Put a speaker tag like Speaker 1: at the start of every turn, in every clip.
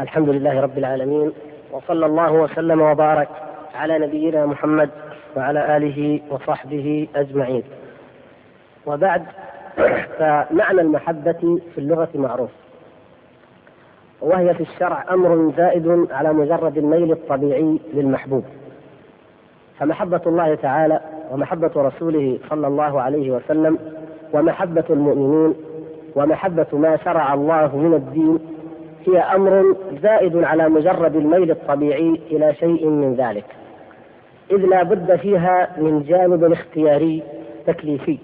Speaker 1: الحمد لله رب العالمين وصلى الله وسلم وبارك على نبينا محمد وعلى آله وصحبه أجمعين. وبعد فمعنى المحبة في اللغة معروف وهي في الشرع أمر زائد على مجرد الميل الطبيعي للمحبوب فمحبة الله تعالى ومحبة رسوله صلى الله عليه وسلم ومحبة المؤمنين ومحبة ما شرع الله من الدين هي أمر زائد على مجرد الميل الطبيعي إلى شيء من ذلك. إذ لا بد فيها من جانب اختياري تكليفي.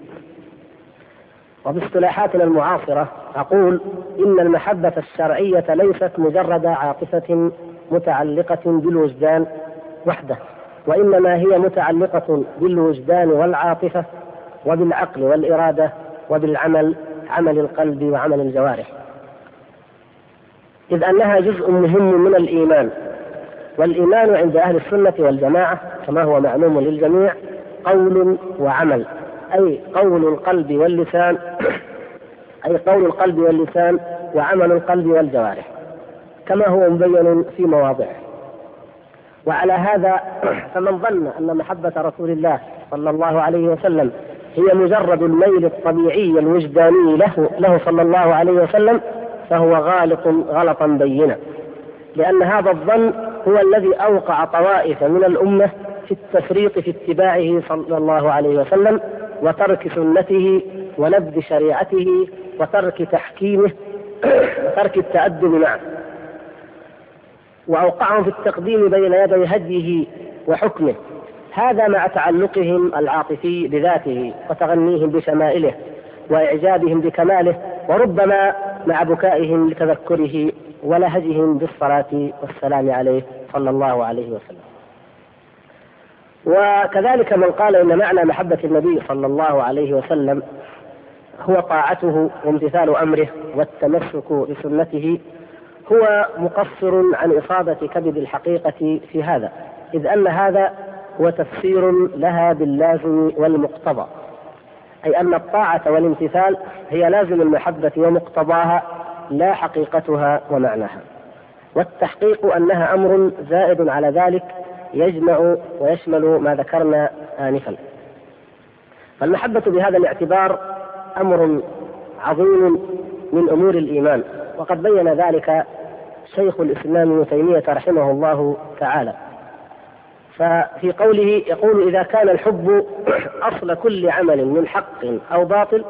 Speaker 1: وباصطلاحاتنا المعاصرة أقول إن المحبة الشرعية ليست مجرد عاطفة متعلقة بالوجدان وحده وإنما هي متعلقة بالوجدان والعاطفة وبالعقل والإرادة وبالعمل عمل القلب وعمل الجوارح. إذ أنها جزء مهم من الإيمان. والإيمان عند أهل السنة والجماعة كما هو معلوم للجميع قول وعمل. أي قول القلب واللسان أي قول القلب واللسان وعمل القلب والجوارح. كما هو مبين في مواضعه. وعلى هذا فمن ظن أن محبة رسول الله صلى الله عليه وسلم هي مجرد الميل الطبيعي الوجداني له له صلى الله عليه وسلم فهو غالط غلطا بينا لأن هذا الظن هو الذي أوقع طوائف من الأمة في التفريط في اتباعه صلى الله عليه وسلم وترك سنته ونبذ شريعته وترك تحكيمه وترك التأدب معه. وأوقعهم في التقديم بين يدي هديه وحكمه. هذا مع تعلقهم العاطفي بذاته وتغنيهم بشمائله وإعجابهم بكماله. وربما مع بكائهم لتذكره ولهجهم بالصلاة والسلام عليه صلى الله عليه وسلم. وكذلك من قال إن معنى محبة النبي صلى الله عليه وسلم هو طاعته وامتثال أمره والتمسك بسنته هو مقصر عن إصابة كبد الحقيقة في هذا إذ أن هذا هو تفسير لها باللازم والمقتضى. أي أن الطاعة والامتثال هي لازم المحبة ومقتضاها لا حقيقتها ومعناها. والتحقيق أنها أمر زائد على ذلك يجمع ويشمل ما ذكرنا آنفا. فالمحبة بهذا الاعتبار أمر عظيم من أمور الإيمان وقد بين ذلك شيخ الإسلام ابن تيمية رحمه الله تعالى. ففي قوله يقول إذا كان الحب أصل كل عمل من حق أو باطل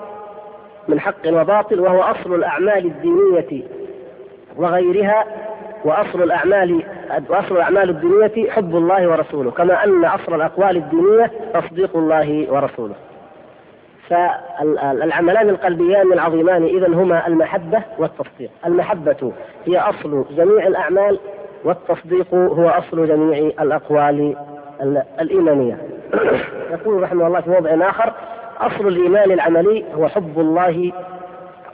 Speaker 1: من حق وباطل وهو أصل الأعمال الدينية وغيرها وأصل الأعمال وأصل الأعمال الدينية حب الله ورسوله كما أن أصل الأقوال الدينية تصديق الله ورسوله. فالعملان القلبيان العظيمان اذا هما المحبة والتصديق، المحبة هي أصل جميع الأعمال والتصديق هو أصل جميع الأقوال الإيمانية. يقول رحمه الله في موضع آخر: أصل الإيمان العملي هو حب الله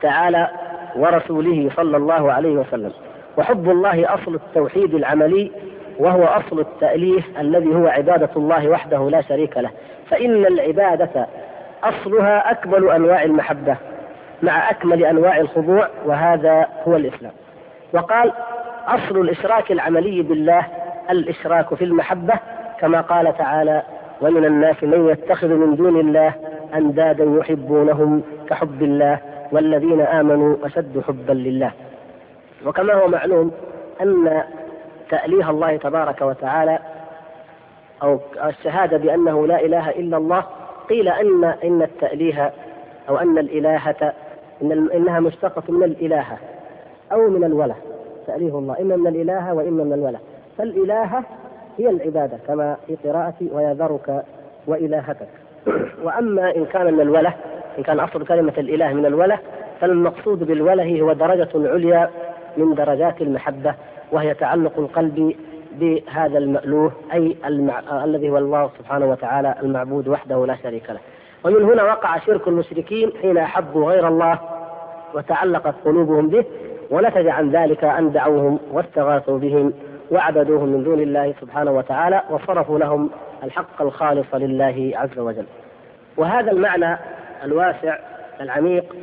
Speaker 1: تعالى ورسوله صلى الله عليه وسلم. وحب الله أصل التوحيد العملي وهو أصل التأليف الذي هو عبادة الله وحده لا شريك له فإن العبادة أصلها أكمل أنواع المحبة مع أكمل أنواع الخضوع وهذا هو الإسلام وقال أصل الإشراك العملي بالله الإشراك في المحبة كما قال تعالى ومن الناس من يتخذ من دون الله أندادا يحبونهم كحب الله والذين آمنوا أشد حبا لله. وكما هو معلوم أن تأليه الله تبارك وتعالى أو الشهادة بأنه لا إله إلا الله قيل أن إن التأليه أو أن الإلهة إن إنها مشتقة من الإلهة أو من الوله. تأليه الله. إما من الإلهة وإما من الوله. فالإلهة هي العبادة كما في قراءة ويذرك وإلهتك وأما إن كان من الوله إن كان أصل كلمة الإله من الوله فالمقصود بالوله هو درجة عليا من درجات المحبة وهي تعلق القلب بهذا المألوه أي المع... الذي هو الله سبحانه وتعالى المعبود وحده لا شريك له. ومن هنا وقع شرك المشركين حين أحبوا غير الله وتعلقت قلوبهم به ونتج عن ذلك أن دعوهم واستغاثوا بهم وعبدوهم من دون الله سبحانه وتعالى وصرفوا لهم الحق الخالص لله عز وجل. وهذا المعنى الواسع العميق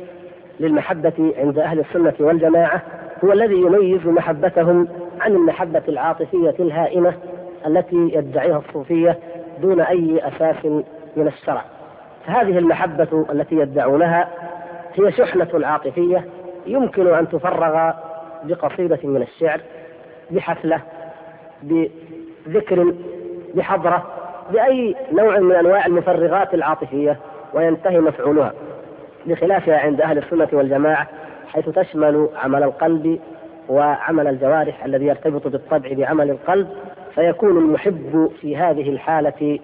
Speaker 1: للمحبة عند أهل السنة والجماعة هو الذي يميز محبتهم عن المحبة العاطفية الهائمة التي يدعيها الصوفية دون أي أساس من الشرع. فهذه المحبة التي يدعونها هي شحنة عاطفية يمكن أن تفرغ بقصيدة من الشعر بحفلة بذكر بحضرة بأي نوع من أنواع المفرغات العاطفية وينتهي مفعولها بخلافها عند أهل السنة والجماعة حيث تشمل عمل القلب وعمل الجوارح الذي يرتبط بالطبع بعمل القلب فيكون المحب في هذه الحالة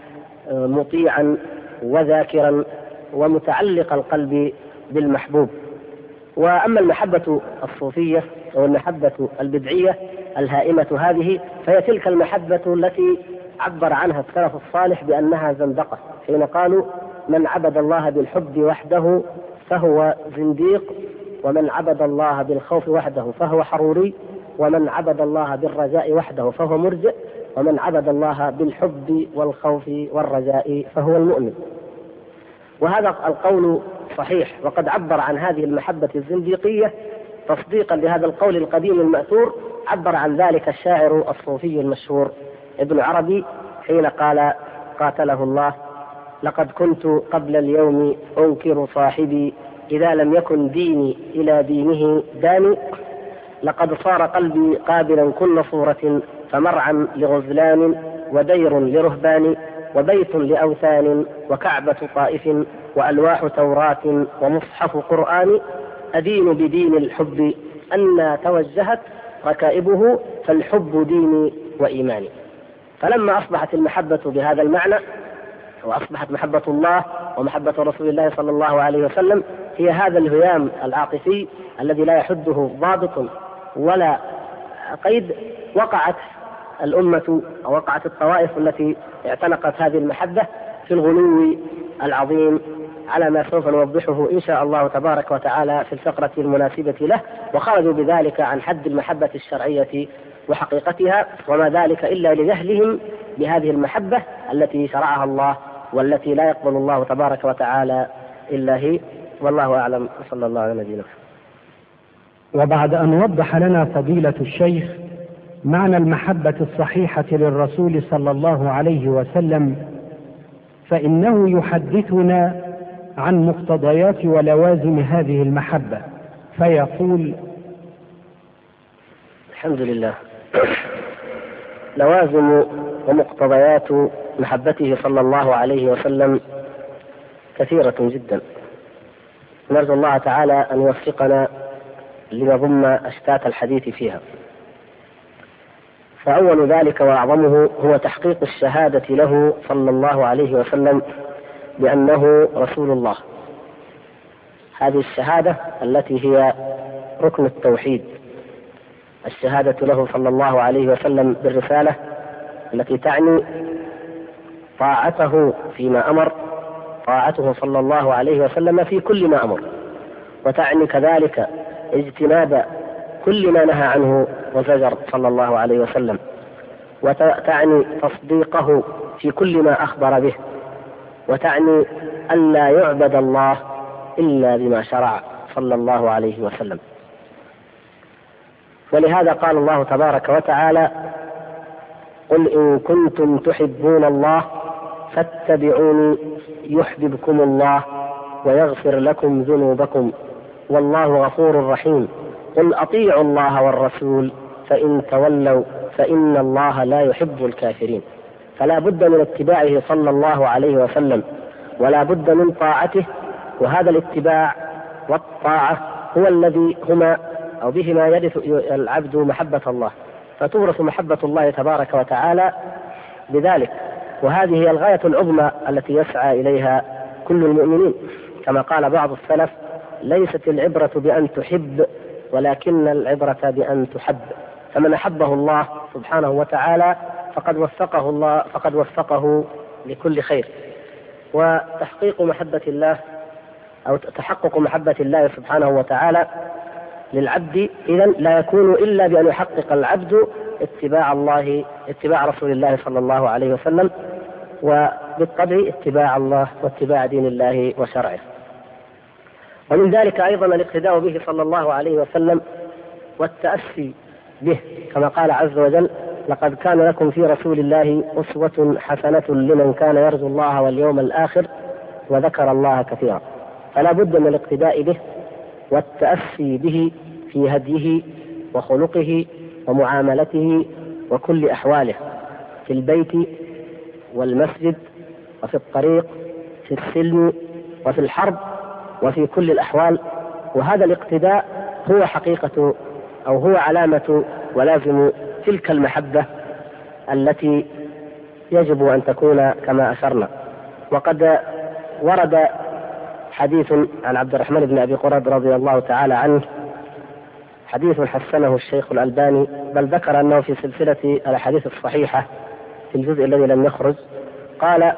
Speaker 1: آه، مطيعا وذاكرا ومتعلق القلب بالمحبوب. وأما المحبة الصوفية أو المحبة البدعية الهائمة هذه فهي تلك المحبة التي عبر عنها السلف الصالح بأنها زندقة حين قالوا من عبد الله بالحب وحده فهو زنديق ومن عبد الله بالخوف وحده فهو حروري ومن عبد الله بالرجاء وحده فهو مرجئ ومن عبد الله بالحب والخوف والرجاء فهو المؤمن. وهذا القول صحيح. وقد عبر عن هذه المحبة الزنديقية تصديقا لهذا القول القديم المأثور. عبر عن ذلك الشاعر الصوفي المشهور ابن عربي حين قال قاتله الله لقد كنت قبل اليوم أنكر صاحبي إذا لم يكن ديني إلى دينه داني لقد صار قلبي قابلا كل صورة فمرعا لغزلان ودير لرهبان وبيت لأوثان وكعبة طائف وألواح توراة ومصحف قرآن أدين بدين الحب أن توجهت ركائبه فالحب ديني وإيماني فلما أصبحت المحبة بهذا المعنى وأصبحت محبة الله ومحبة رسول الله صلى الله عليه وسلم هي هذا الهيام العاطفي الذي لا يحده ضابط ولا قيد وقعت الأمة أو وقعت الطوائف التي اعتنقت هذه المحبة في الغلو العظيم على ما سوف نوضحه إن شاء الله تبارك وتعالى في الفقرة المناسبة له وخرجوا بذلك عن حد المحبة الشرعية وحقيقتها وما ذلك إلا لجهلهم بهذه المحبة التي شرعها الله والتي لا يقبل الله تبارك وتعالى إلا هي. والله أعلم. صلى الله على نبينا
Speaker 2: وبعد أن وضح لنا فضيلة الشيخ معنى المحبة الصحيحة للرسول صلى الله عليه وسلم فإنه يحدثنا عن مقتضيات ولوازم هذه المحبة فيقول
Speaker 1: الحمد لله. لوازم ومقتضيات محبته صلى الله عليه وسلم كثيرة جدا. نرجو الله تعالى أن يوفقنا لنضم أشتات الحديث فيها. فأول ذلك وأعظمه هو تحقيق الشهادة له صلى الله عليه وسلم بأنه رسول الله. هذه الشهادة التي هي ركن التوحيد. الشهادة له صلى الله عليه وسلم بالرسالة التي تعني طاعته فيما أمر طاعته صلى الله عليه وسلم في كل ما أمر وتعني كذلك اجتناب كل ما نهى عنه وزجر صلى الله عليه وسلم. وتعني تصديقه في كل ما أخبر به. وتعني ألا يعبد الله إلا بما شرع صلى الله عليه وسلم. ولهذا قال الله تبارك وتعالى قل إن كنتم تحبون الله فاتبعوني يحببكم الله ويغفر لكم ذنوبكم والله غفور رحيم. قل أطيعوا الله والرسول فإن تولوا فإن الله لا يحب الكافرين. فلا بد من اتباعه صلى الله عليه وسلم ولا بد من طاعته وهذا الاتباع والطاعة هو الذي هما أو بهما يرث العبد محبة الله. فتورث محبة الله تبارك وتعالى بذلك. وهذه هي الغاية العظمى التي يسعى إليها كل المؤمنين. كما قال بعض السلف ليست العبرة بأن تحب ولكن العبرة بأن تحب. فمن أحبه الله سبحانه وتعالى فقد وفقه الله فقد وفقه لكل خير. وتحقيق محبة الله أو تحقق محبة الله سبحانه وتعالى للعبد إذا لا يكون إلا بأن يحقق العبد اتباع الله اتباع رسول الله صلى الله عليه وسلم وبالطبع اتباع الله واتباع دين الله وشرعه. ومن ذلك أيضا الاقتداء به صلى الله عليه وسلم والتأسي به كما قال عز وجل لقد كان لكم في رسول الله أسوة حسنة لمن كان يرجو الله واليوم الآخر وذكر الله كثيرا. فلا بد من الاقتداء به والتأسي به في هديه وخلقه ومعاملته وكل أحواله في البيت والمسجد وفي الطريق في السلم وفي الحرب وفي كل الأحوال وهذا الاقتداء هو حقيقة أو هو علامة ولازم تلك المحبة التي يجب أن تكون كما أشرنا. وقد ورد حديث عن عبد الرحمن بن أبي قرد رضي الله تعالى عنه حديث حسنه الشيخ الألباني بل ذكر أنه في سلسلة الأحاديث الصحيحة في الجزء الذي لم يخرج قال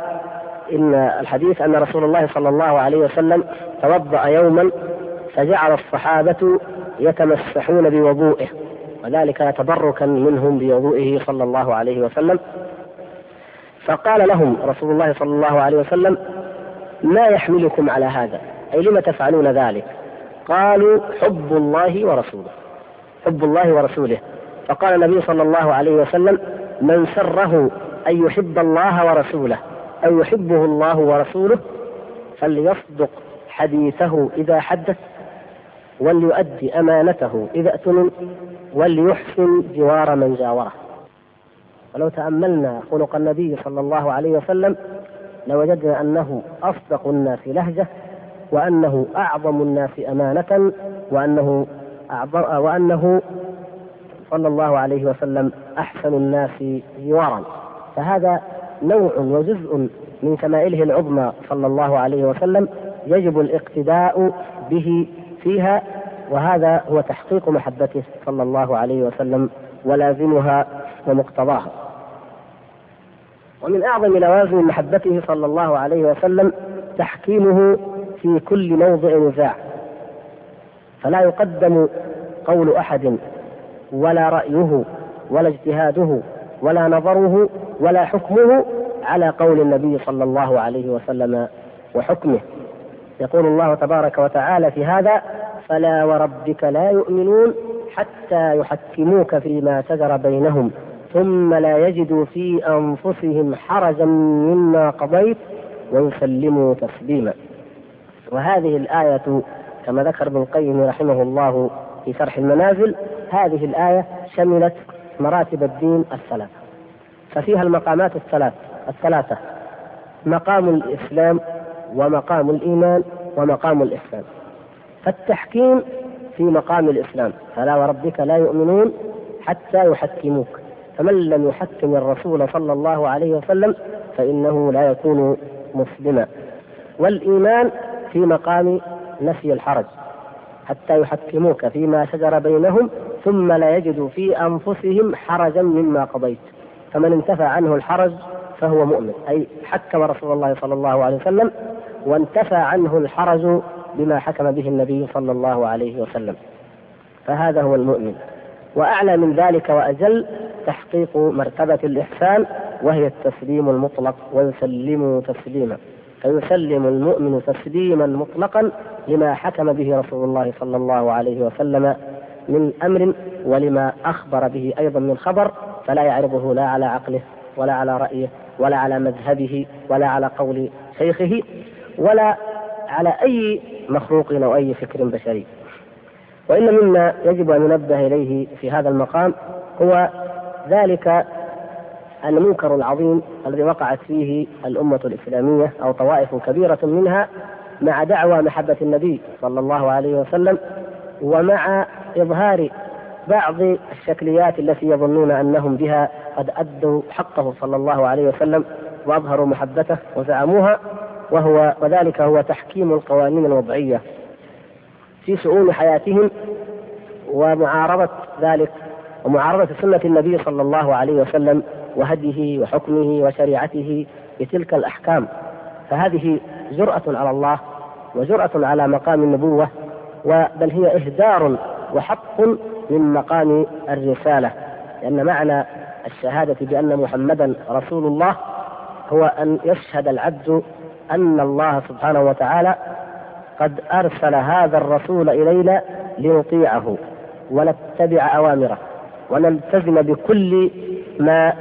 Speaker 1: إن الحديث أن رسول الله صلى الله عليه وسلم توضأ يوما فجعل الصحابة يتمسحون بوضوئه وذلك تبركا منهم بوضوئه صلى الله عليه وسلم. فقال لهم رسول الله صلى الله عليه وسلم ما يحملكم على هذا؟ أي لم تفعلون ذلك؟ قالوا حب الله ورسوله حب الله ورسوله. فقال النبي صلى الله عليه وسلم من سره أن يحب الله ورسوله. أو يحبه الله ورسوله فليصدق حديثه إذا حدث وليؤدي أمانته إذا اؤتمن وليحسن جوار من جاوره. ولو تأملنا خلق النبي صلى الله عليه وسلم لوجدنا أنه أصدق الناس لهجة وأنه أعظم الناس أمانة وأنه أعظم وأنه صلى الله عليه وسلم أحسن الناس جوارا. فهذا نوع وجزء من شمائله العظمى صلى الله عليه وسلم يجب الاقتداء به فيها وهذا هو تحقيق محبته صلى الله عليه وسلم ولازمها ومقتضاها. ومن أعظم لوازم محبته صلى الله عليه وسلم تحكيمه في كل موضع نزاع فلا يقدم قول أحد ولا رأيه ولا اجتهاده ولا نظره ولا حكمه على قول النبي صلى الله عليه وسلم وحكمه. يقول الله تبارك وتعالى في هذا فلا وربك لا يؤمنون حتى يحكموك فيما شجر بينهم ثم لا يجدوا في أنفسهم حرجا مما قضيت ويسلموا تسليما. وهذه الآية كما ذكر ابن القيم رحمه الله في شرح المنازل هذه الآية شملت مراتب الدين الثلاثة ففيها المقامات الثلاث الثلاثة. مقام الإسلام ومقام الإيمان ومقام الإحسان. فالتحكيم في مقام الإسلام. فلا وربك لا يؤمنون حتى يحكموك. فمن لم يحكم الرسول صلى الله عليه وسلم فإنه لا يكون مسلما. والإيمان في مقام نفي الحرج. حتى يحكموك فيما شجر بينهم ثم لا يجدوا في أنفسهم حرجا مما قضيت. فمن انتفى عنه الحرج فهو مؤمن. أي حكم رسول الله صلى الله عليه وسلم وانتفى عنه الحرج بما حكم به النبي صلى الله عليه وسلم. فهذا هو المؤمن. وأعلى من ذلك وأجل تحقيق مرتبة الإحسان وهي التسليم المطلق ويسلم تسليما. فيسلم المؤمن تسليما مطلقا لما حكم به رسول الله صلى الله عليه وسلم من أمر ولما أخبر به أيضا من خبر فلا يعرضه لا على عقله ولا على رأيه ولا على مذهبه ولا على قول شيخه ولا على أي مخلوق أو أي فكر بشري. وإن مما يجب أن ننبه إليه في هذا المقام هو ذلك المنكر العظيم الذي وقعت فيه الأمة الإسلامية أو طوائف كبيرة منها مع دعوى محبة النبي صلى الله عليه وسلم ومع إظهار بعض الشكليات التي يظنون أنهم بها قد أدوا حقه صلى الله عليه وسلم وأظهروا محبته وزعموها وهو وذلك هو تحكيم القوانين الوضعية في شؤون حياتهم ومعارضة ذلك ومعارضة سنة النبي صلى الله عليه وسلم وهديه وحكمه وشريعته بتلك الأحكام. فهذه جرأة على الله وجرأة على مقام النبوة بل هي إهدار وحق من مقام الرسالة لأن معنى الشهادة بأن محمدا رسول الله هو أن يشهد العبد أن الله سبحانه وتعالى قد أرسل هذا الرسول إلينا لنطيعه ونتبع أوامره ونلتزم بكل ما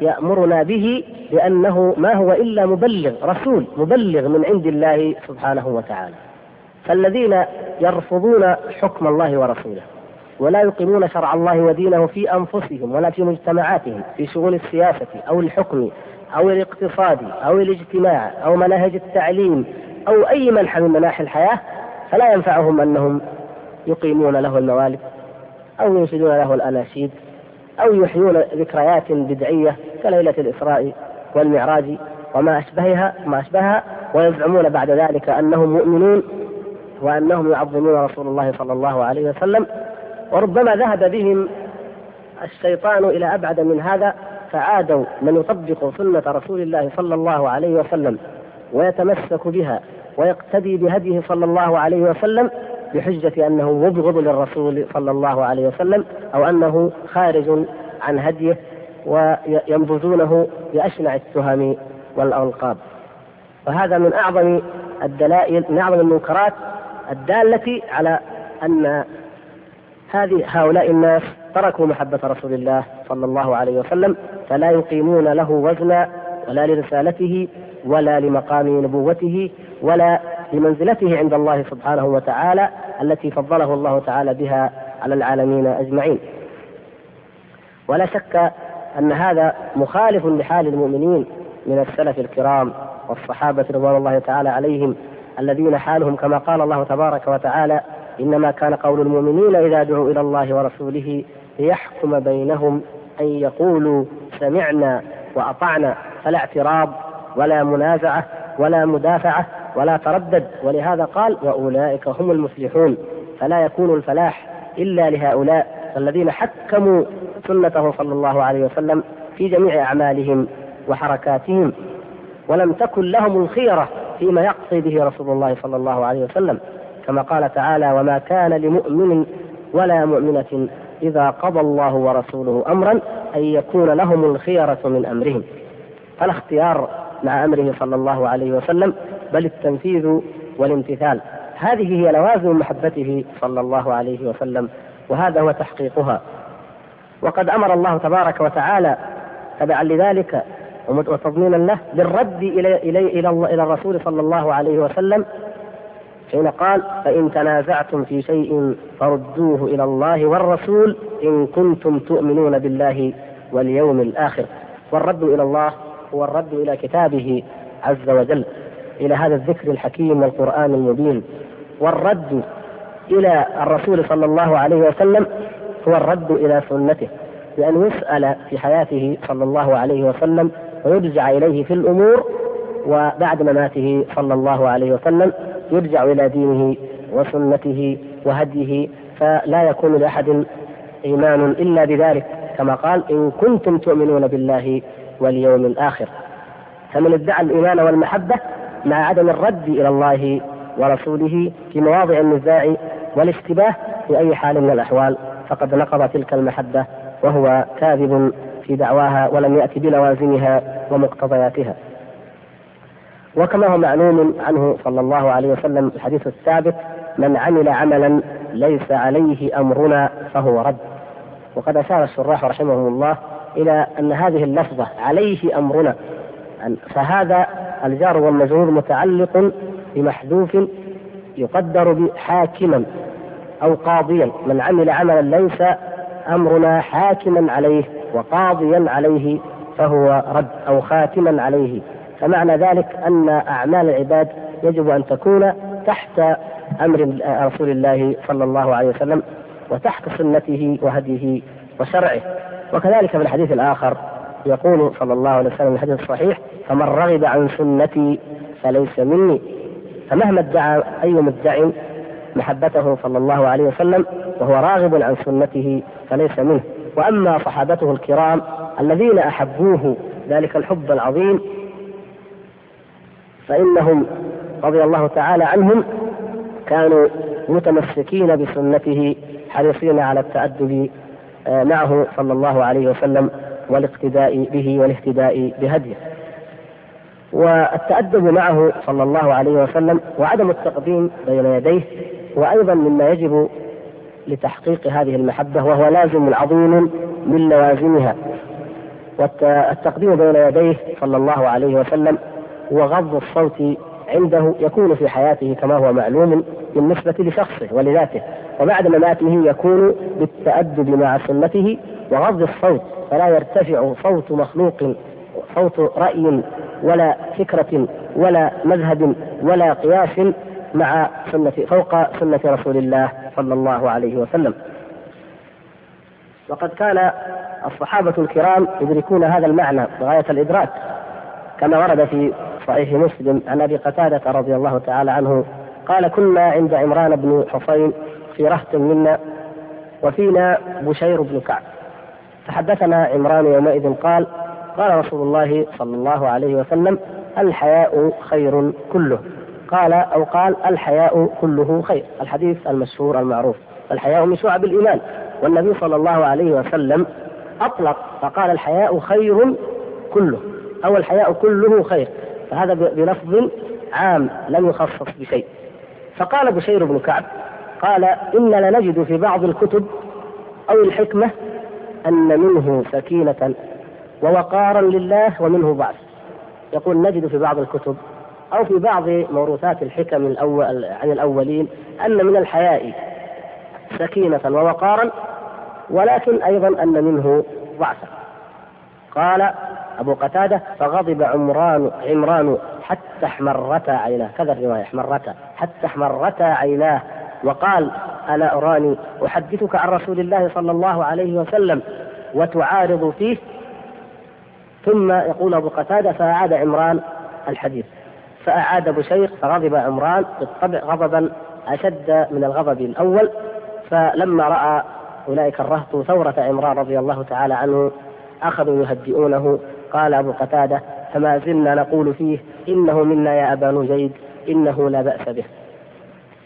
Speaker 1: يأمرنا به لأنه ما هو إلا مبلغ رسول مبلغ من عند الله سبحانه وتعالى. فالذين يرفضون حكم الله ورسوله ولا يقيمون شرع الله ودينه في أنفسهم ولا في مجتمعاتهم في شؤون السياسة أو الحكم أو الاقتصاد أو الاجتماع أو مناهج التعليم أو أي منحى من مناحي الحياة فلا ينفعهم أنهم يقيمون له الموالد أو ينشدون له الأناشيد أو يحيون ذكريات بدعية كليلة الإسراء والمعراج وما أشبهها ما أشبهها ويزعمون بعد ذلك أنهم مؤمنون وأنهم يعظمون رسول الله صلى الله عليه وسلم وربما ذهب بهم الشيطان إلى أبعد من هذا فعادوا من يطبق سنة رسول الله صلى الله عليه وسلم ويتمسك بها ويقتدي بهديه صلى الله عليه وسلم بحجة أنه مبغض للرسول صلى الله عليه وسلم أو أنه خارج عن هديه وينبذونه بأشنع التهم والألقاب. وهذا من أعظم الدلائل من أعظم المنكرات الدالة على أن هذه هؤلاء الناس تركوا محبة رسول الله صلى الله عليه وسلم فلا يقيمون له وزنا ولا لرسالته ولا لمقام نبوته ولا لمنزلته عند الله سبحانه وتعالى التي فضله الله تعالى بها على العالمين أجمعين. ولا شك أن هذا مخالف لحال المؤمنين من السلف الكرام والصحابة رضوان الله تعالى عليهم الذين حالهم كما قال الله تبارك وتعالى إنما كان قول المؤمنين إذا دعوا إلى الله ورسوله ليحكم بينهم أن يقولوا سمعنا وأطعنا فلا اعتراض ولا منازعة ولا مدافعة ولا تردد. ولهذا قال وأولئك هم المفلحون. فلا يكون الفلاح إلا لهؤلاء الذين حكموا سنته صلى الله عليه وسلم في جميع أعمالهم وحركاتهم. ولم تكن لهم الخيرة فيما يقضي به رسول الله صلى الله عليه وسلم كما قال تعالى وما كان لمؤمن ولا مؤمنة إذا قضى الله ورسوله أمرا أن يكون لهم الخيرة من أمرهم. فلا اختيار مع أمره صلى الله عليه وسلم بل التنفيذ والامتثال. هذه هي لوازم محبته صلى الله عليه وسلم وهذا هو تحقيقها. وقد أمر الله تبارك وتعالى تبعا لذلك وتضمينا له بالرد إلى إلى إلى, إلى الرسول صلى الله عليه وسلم حين قال فإن تنازعتم في شيء فردوه إلى الله والرسول إن كنتم تؤمنون بالله واليوم الآخر. والرد إلى الله هو الرد إلى كتابه عز وجل إلى هذا الذكر الحكيم والقرآن المبين. والرد إلى الرسول صلى الله عليه وسلم هو الرد إلى سنته بأن يسأل في حياته صلى الله عليه وسلم ويرجع إليه في الأمور وبعد مماته صلى الله عليه وسلم يرجع إلى دينه وسنته وهديه فلا يكون لأحد إيمان إلا بذلك كما قال إن كنتم تؤمنون بالله واليوم الآخر. فمن ادعى الإيمان والمحبة مع عدم الرد إلى الله ورسوله في مواضع النزاع والاشتباه في أي حال من الأحوال فقد نقض تلك المحبة وهو كاذب في دعواها ولم يأتي بلوازمها ومقتضياتها. وكما هو معلوم عنه صلى الله عليه وسلم الحديث الثابت من عمل عملا ليس عليه أمرنا فهو رد. وقد أشار الشراح رحمهم الله إلى أن هذه اللفظة عليه أمرنا فهذا الجار والمجرور متعلق بمحذوف يقدر بحاكما أو قاضيا. من عمل عملا ليس أمرنا حاكما عليه وقاضيا عليه فهو رد أو خاتما عليه. فمعنى ذلك أن أعمال العباد يجب أن تكون تحت أمر رسول الله صلى الله عليه وسلم وتحت سنته وهديه وشرعه. وكذلك في الحديث الآخر يقول صلى الله عليه وسلم الحديث الصحيح فمن رغب عن سنتي فليس مني. فمهما ادعى أي مدع محبته صلى الله عليه وسلم وهو راغب عن سنته فليس منه. وأما صحابته الكرام الذين أحبوه ذلك الحب العظيم فإنهم رضي الله تعالى عنهم كانوا متمسكين بسنته حريصين على التأدب آه، معه صلى الله عليه وسلم والاقتداء به والاهتداء بهديه. والتأدب معه صلى الله عليه وسلم وعدم التقديم بين يديه وأيضا مما يجب لتحقيق هذه المحبة وهو لازم عظيم من لوازمها. والتقديم بين يديه صلى الله عليه وسلم وغض الصوت عنده يكون في حياته كما هو معلوم بالنسبة لشخصه ولذاته. وبعد مماته يكون بالتأدب مع سنته وغض الصوت فلا يرتفع صوت مخلوق صوت رأي ولا فكرة ولا مذهب ولا قياس مع سنة فوق سنة رسول الله. صلى الله عليه وسلم. وقد كان الصحابة الكرام يدركون هذا المعنى غاية الإدراك كما ورد في صحيح مسلم عن أبي قتادة رضي الله تعالى عنه قال كنا عند عمران بن حصين في رهط منا وفينا بشير بن كعب. فحدثنا عمران يومئذ قال قال رسول الله صلى الله عليه وسلم الحياء خير كله. قال أو قال الحياء كله خير الحديث المشهور المعروف الحياء من شعب الإيمان والنبي صلى الله عليه وسلم أطلق فقال الحياء خير كله أو الحياء كله خير فهذا بلفظ عام لم يخصص بشيء. فقال بشير بن كعب قال إن لنجد في بعض الكتب أو الحكمة أن منه سكينة ووقارا لله ومنه بعث يقول نجد في بعض الكتب أو في بعض موروثات الحكم الأول عن الأولين أن من الحياء سكينة ووقارا ولكن أيضا أن منه ضعفا. قال أبو قتادة فغضب عمران عمران حتى احمرتا عيناه. كذا الرواية احمرتا حتى احمرتا عيناه. وقال ألا أراني أحدثك عن رسول الله صلى الله عليه وسلم وتعارض فيه؟ ثم يقول أبو قتادة فأعاد عمران الحديث. فأعاد بشير فغضب عمران بالطبع غضبا أشد من الغضب الأول فلما رأى أولئك الرهط ثورة عمران رضي الله تعالى عنه أخذوا يهدئونه. قال أبو قتادة فما زلنا نقول فيه إنه منا يا أبا نجيد إنه لا بأس به.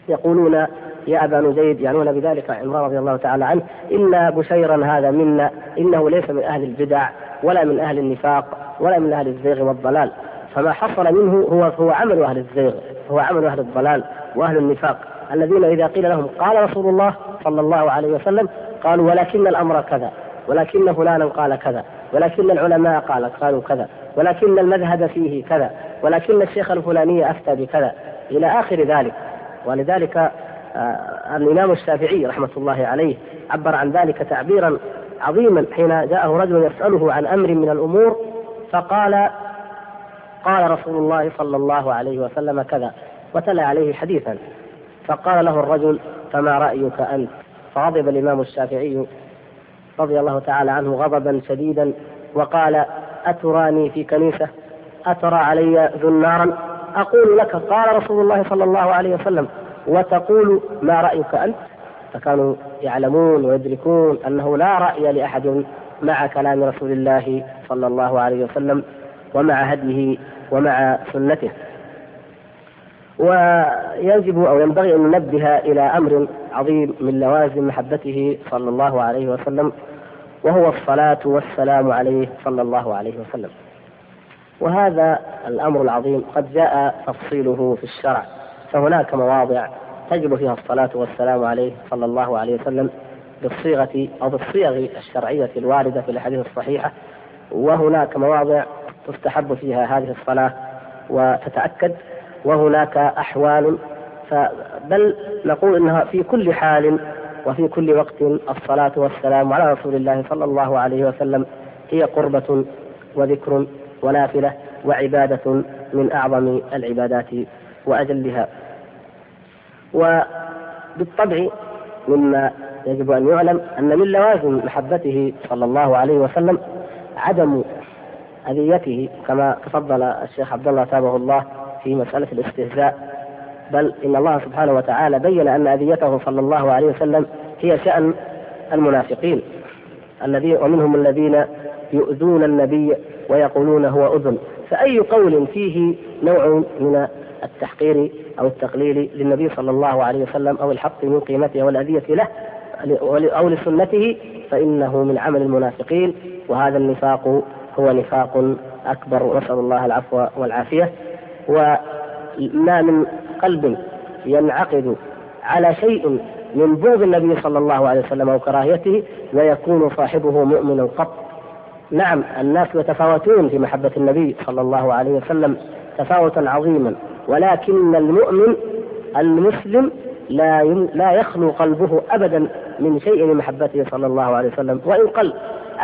Speaker 1: يقولون يا أبا نجيد يعنون بذلك عمران رضي الله تعالى عنه إن بشيرا هذا منا إنه ليس من أهل البدع ولا من أهل النفاق ولا من أهل الزيغ والضلال. فما حصل منه هو هو عمل أهل الزيغ هو عمل أهل الضلال وأهل النفاق. الذين إذا قيل لهم قال رسول الله صلى الله عليه وسلم قالوا ولكن الأمر كذا ولكن فلانا قال كذا ولكن العلماء قال قالوا كذا ولكن المذهب فيه كذا ولكن الشيخ الفلاني أفتى بكذا. إلى آخر ذلك. ولذلك آه الإمام الشافعي رحمة الله عليه عبر عن ذلك تعبيرا عظيما حين جاءه رجل يسأله عن أمر من الأمور فقال قال رسول الله صلى الله عليه وسلم كذا وتلا عليه حديثا. فقال له الرجل فما رأيك أنت؟ فغضب الإمام الشافعي رضي الله تعالى عنه غضبا شديدا وقال أتراني في كنيسة؟ أترى علي ذنارا أقول لك قال رسول الله صلى الله عليه وسلم وتقول ما رأيك أنت؟ فكانوا يعلمون ويدركون أنه لا رأي لأحد مع كلام رسول الله صلى الله عليه وسلم ومع هديه ومع سنته ويجب أو ينبغي أن ننبه إلى أمر عظيم من لوازم محبته صلى الله عليه وسلم وهو الصلاة والسلام عليه صلى الله عليه وسلم. وهذا الأمر العظيم قد جاء تفصيله في الشرع فهناك مواضع تجب فيها الصلاة والسلام عليه صلى الله عليه وسلم بالصيغة أو بالصيغ الشرعية الواردة في الأحاديث الصحيحة وهناك مواضع تستحب فيها هذه الصلاة وتتأكد وهناك أحوال بل نقول إنها في كل حال وفي كل وقت الصلاة والسلام على رسول الله صلى الله عليه وسلم هي قربة وذكر ونافلة وعبادة من أعظم العبادات وأجلها. وبالطبع مما يجب أن يعلم أن من لوازم محبته صلى الله عليه وسلم عدم أذيته كما تفضل الشيخ عبد الله تابه الله في مسألة الاستهزاء. بل إن الله سبحانه وتعالى بين أن أذيته صلى الله عليه وسلم هي شأن المنافقين. الذين ومنهم الذين يؤذون النبي ويقولون هو أذن. فأي قول فيه نوع من التحقير أو التقليل للنبي صلى الله عليه وسلم أو الحق من قيمته والأذية له أو لسنته فإنه من عمل المنافقين. وهذا النفاق هو نفاق أكبر نسأل الله العفو والعافية. وما من قلب ينعقد على شيء من بغض النبي صلى الله عليه وسلم أو كراهيته ويكون صاحبه مؤمنا قط. نعم الناس يتفاوتون في محبة النبي صلى الله عليه وسلم تفاوتا عظيما ولكن المؤمن المسلم لا لا يخلو قلبه أبدا من شيء من محبته صلى الله عليه وسلم. وإن قل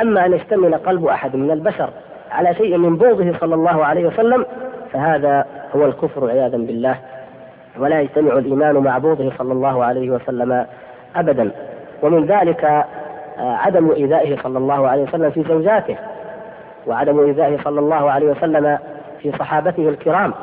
Speaker 1: أما أن يشتمل قلب أحد من البشر على شيء من بغضه صلى الله عليه وسلم فهذا هو الكفر عياذا بالله. ولا يجتمع الإيمان مع بغضه صلى الله عليه وسلم ابدا. ومن ذلك آه، عدم إيذائه صلى الله عليه وسلم في زوجاته وعدم إيذائه صلى الله عليه وسلم في صحابته الكرام.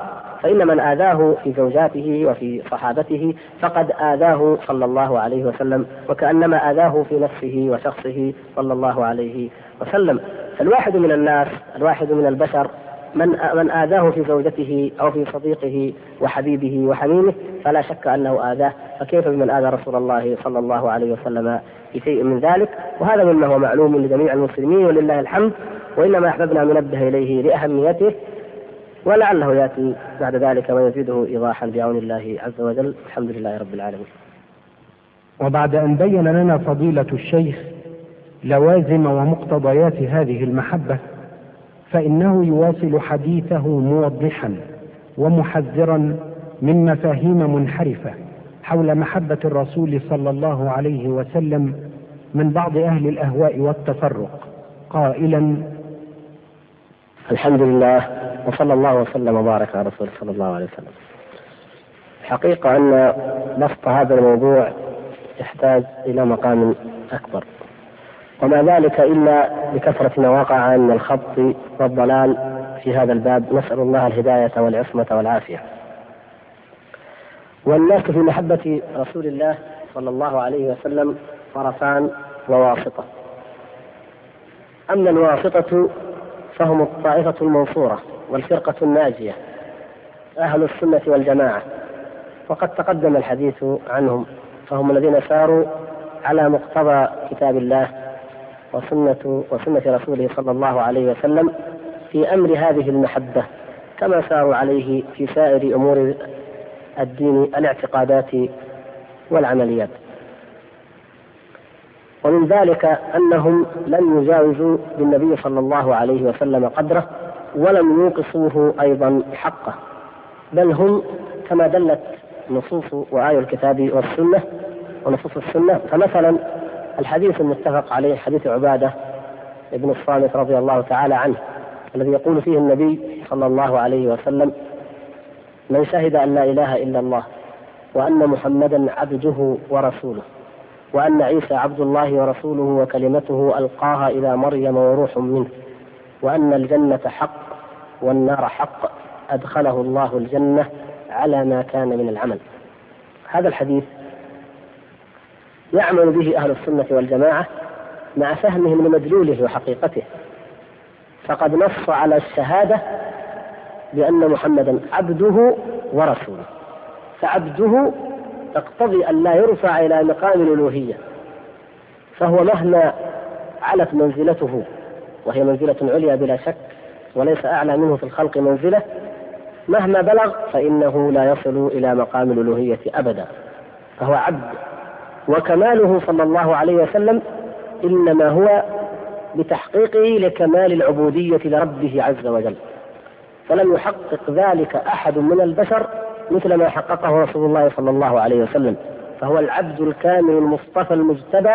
Speaker 1: فإن من آذاه في زوجاته وفي صحابته فقد آذاه صلى الله عليه وسلم وكأنما آذاه في نفسه وشخصه صلى الله عليه وسلم. فالواحد من الناس الواحد من البشر من من آذاه في زوجته أو في صديقه وحبيبه وحميمه فلا شك أنه آذاه. فكيف بمن آذى رسول الله صلى الله عليه وسلم في شيء من ذلك؟ وهذا مما هو معلوم لجميع المسلمين ولله الحمد وإنما أحببنا أن ننبه إليه لأهميته ولعله يأتي بعد ذلك ويزيده ايضاحا بعون الله عز وجل الحمد لله رب العالمين.
Speaker 2: وبعد أن بين لنا فضيلة الشيخ لوازم ومقتضيات هذه المحبة فإنه يواصل حديثه موضحا ومحذرا من مفاهيم منحرفة حول محبة الرسول صلى الله عليه وسلم من بعض أهل الأهواء والتفرق قائلا
Speaker 1: الحمد لله وصلى الله وسلم وبارك على رسوله صلى الله عليه وسلم. الحقيقة أن بسط هذا الموضوع يحتاج إلى مقام أكبر. وما ذلك إلا لكثرة ما وقع من الخط والضلال في هذا الباب. نسأل الله الهداية والعصمة والعافية. والناس في محبة رسول الله صلى الله عليه وسلم طرفان وواسطة. أما الواسطة فهم الطائفة المنصورة والفرقة الناجية أهل السنة والجماعة. وقد تقدم الحديث عنهم فهم الذين ساروا على مقتضى كتاب الله وسنة وسنة رسوله صلى الله عليه وسلم في أمر هذه المحبة كما ساروا عليه في سائر أمور الدين الاعتقادات والعمليات. ومن ذلك أنهم لم يجاوزوا بالنبي صلى الله عليه وسلم قدره ولم ينقصوه أيضا حقه. بل هم كما دلت نصوص وآي الكتاب والسنة ونصوص السنة. فمثلا الحديث المتفق عليه حديث عبادة ابن الصامت رضي الله تعالى عنه الذي يقول فيه النبي صلى الله عليه وسلم من شهد أن لا إله إلا الله وأن محمدا عبده ورسوله وأن عيسى عبد الله ورسوله وكلمته ألقاها إلى مريم وروح منه وأن الجنة حق والنار حق أدخله الله الجنة على ما كان من العمل. هذا الحديث يعمل به أهل السنة والجماعة مع فهمهم لمدلوله وحقيقته فقد نص على الشهادة بأن محمدا عبده ورسوله فعبده تقتضي أن لا يرفع إلى مقام الألوهية فهو مهما علت منزلته وهي منزلة عليا بلا شك وليس أعلى منه في الخلق منزلة مهما بلغ فإنه لا يصل إلى مقام الألوهية أبدا. فهو عبد. وكماله صلى الله عليه وسلم إنما هو بتحقيقه لكمال العبودية لربه عز وجل. فلم يحقق ذلك أحد من البشر مثل ما حققه رسول الله صلى الله عليه وسلم فهو العبد الكامل المصطفى المجتبى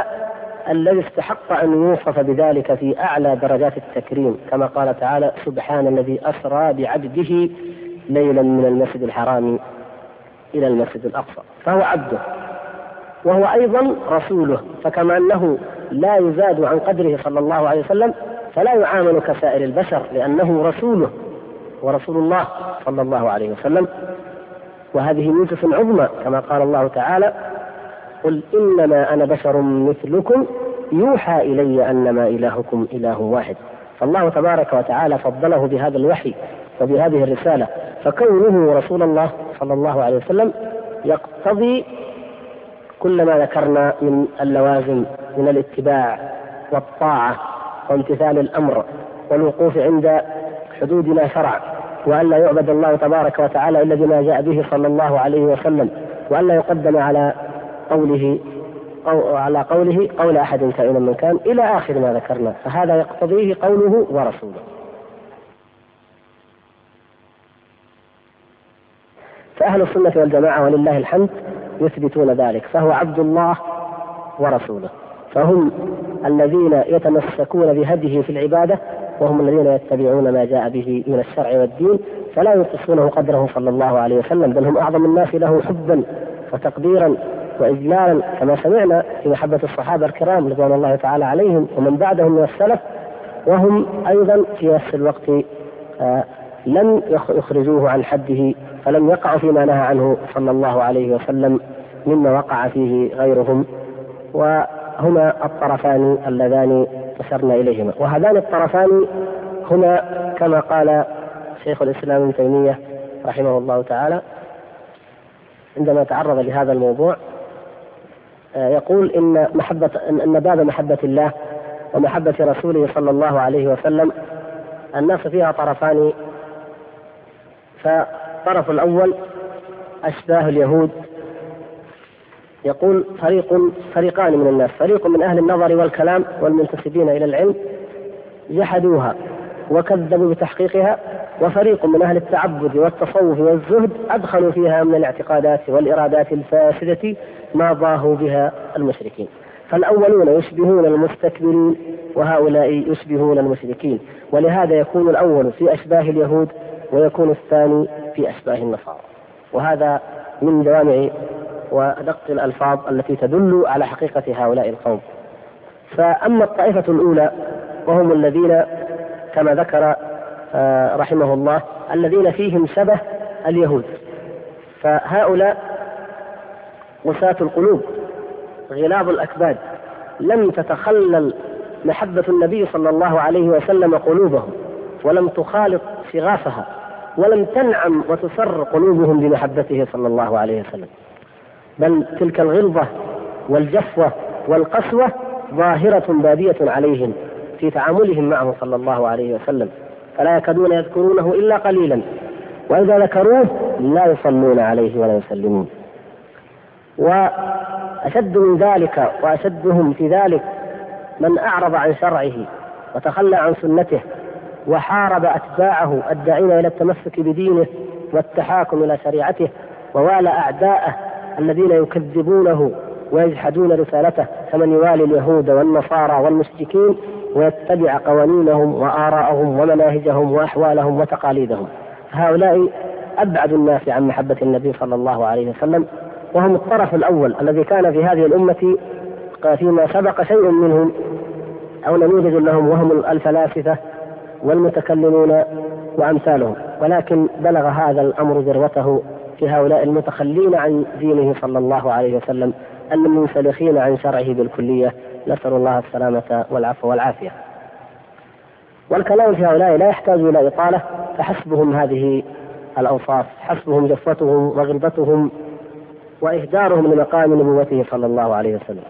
Speaker 1: الذي استحق أن يوصف بذلك في أعلى درجات التكريم كما قال تعالى سبحان الذي أسرى بعبده ليلا من المسجد الحرام إلى المسجد الأقصى. فهو عبده وهو أيضا رسوله فكما أنه لا يزاد عن قدره صلى الله عليه وسلم فلا يعامل كسائر البشر لأنه رسوله ورسول الله صلى الله عليه وسلم. وهذه ميزة عظمى كما قال الله تعالى قل إنما أنا بشر مثلكم يوحى إلي أنما إلهكم إله واحد. فالله تبارك وتعالى فضله بهذا الوحي وبهذه الرسالة. فكونه رسول الله صلى الله عليه وسلم يقتضي كل ما ذكرنا من اللوازم من الاتباع والطاعة وامتثال الأمر والوقوف عند حدود ما شرع وأن لا يعبد الله تبارك وتعالى إلا بما جاء به صلى الله عليه وسلم وأن لا يقدم على قوله على قوله قول أحد كائنا من كان إلى آخر ما ذكرنا فهذا يقتضيه قوله ورسوله. فأهل السنة والجماعة ولله الحمد يثبتون ذلك فهو عبد الله ورسوله فهم الذين يتمسكون بهديه في العبادة وهم الذين يتبعون ما جاء به من الشرع والدين فلا ينقصونه قدره صلى الله عليه وسلم بل هم أعظم الناس له حبا وتقديرا وإجلالا. كما سمعنا في محبة الصحابة الكرام رضوان الله تعالى عليهم ومن بعدهم من السلف وهم أيضا في نفس الوقت آه لم يخرجوه عن حده فلم يقعوا فيما نهى عنه صلى الله عليه وسلم مما وقع فيه غيرهم. وهما الطرفان اللذان أشرنا إليهما. وهذان الطرفان هما كما قال شيخ الإسلام ابن تيمية رحمه الله تعالى عندما تعرض لهذا الموضوع آه، يقول إن محبة أن باب محبة الله ومحبة رسوله صلى الله عليه وسلم الناس فيها طرفان. فالطرف الأول أشباه اليهود يقول فريق فريقان من الناس. فريق من أهل النظر والكلام والمنتسبين إلى العلم جحدوها وكذبوا بتحقيقها وفريق من أهل التعبد والتصوف والزهد أدخلوا فيها من الاعتقادات والإرادات الفاسدة ما ضاهوا بها المشركين. فالأولون يشبهون المستكبرين وهؤلاء يشبهون المشركين. ولهذا يكون الأول في أشباه اليهود ويكون الثاني في أشباه النصارى. وهذا من جوامع وأدق الألفاظ التي تدل على حقيقة هؤلاء القوم. فأما الطائفة الأولى وهم الذين كما ذكر آه، رحمه الله الذين فيهم شبه اليهود. فهؤلاء وساة القلوب غلاظ الأكباد لم تتخلل محبة النبي صلى الله عليه وسلم قلوبهم ولم تخالط شغافها ولم تنعم وتسر قلوبهم بمحبته صلى الله عليه وسلم. بل تلك الغلظة والجفوة والقسوة ظاهرة بادية عليهم في تعاملهم معه صلى الله عليه وسلم. فلا يكادون يذكرونه إلا قليلا. وإذا ذكروه لا يصلون عليه ولا يسلمون. وأشد من ذلك وأشدهم في ذلك من أعرض عن شرعه وتخلى عن سنته وحارب أتباعه الداعين إلى التمسك بدينه والتحاكم إلى شريعته ووالى أعداءه الذين يكذبونه ويجحدون رسالته كمن يوالي اليهود والنصارى والمشركين ويتبع قوانينهم وآراءهم ومناهجهم وأحوالهم وتقاليدهم. هؤلاء أبعد الناس عن محبة النبي صلى الله عليه وسلم وهم الطرف الأول الذي كان في هذه الأمة فيما سبق شيء منهم أو نموذج لهم وهم الفلاسفة والمتكلمون وأمثالهم. ولكن بلغ هذا الأمر ذروته في هؤلاء المتخلين عن دينه صلى الله عليه وسلم المنسلخين عن شرعه بالكلية. نسأل الله السلامة والعفو والعافية. والكلام في هؤلاء لا يحتاج إلى إطالة فحسبهم هذه الأوصاف حسبهم جفتهم وغلبتهم وإهدارهم لمقام نبوته صلى الله عليه وسلم.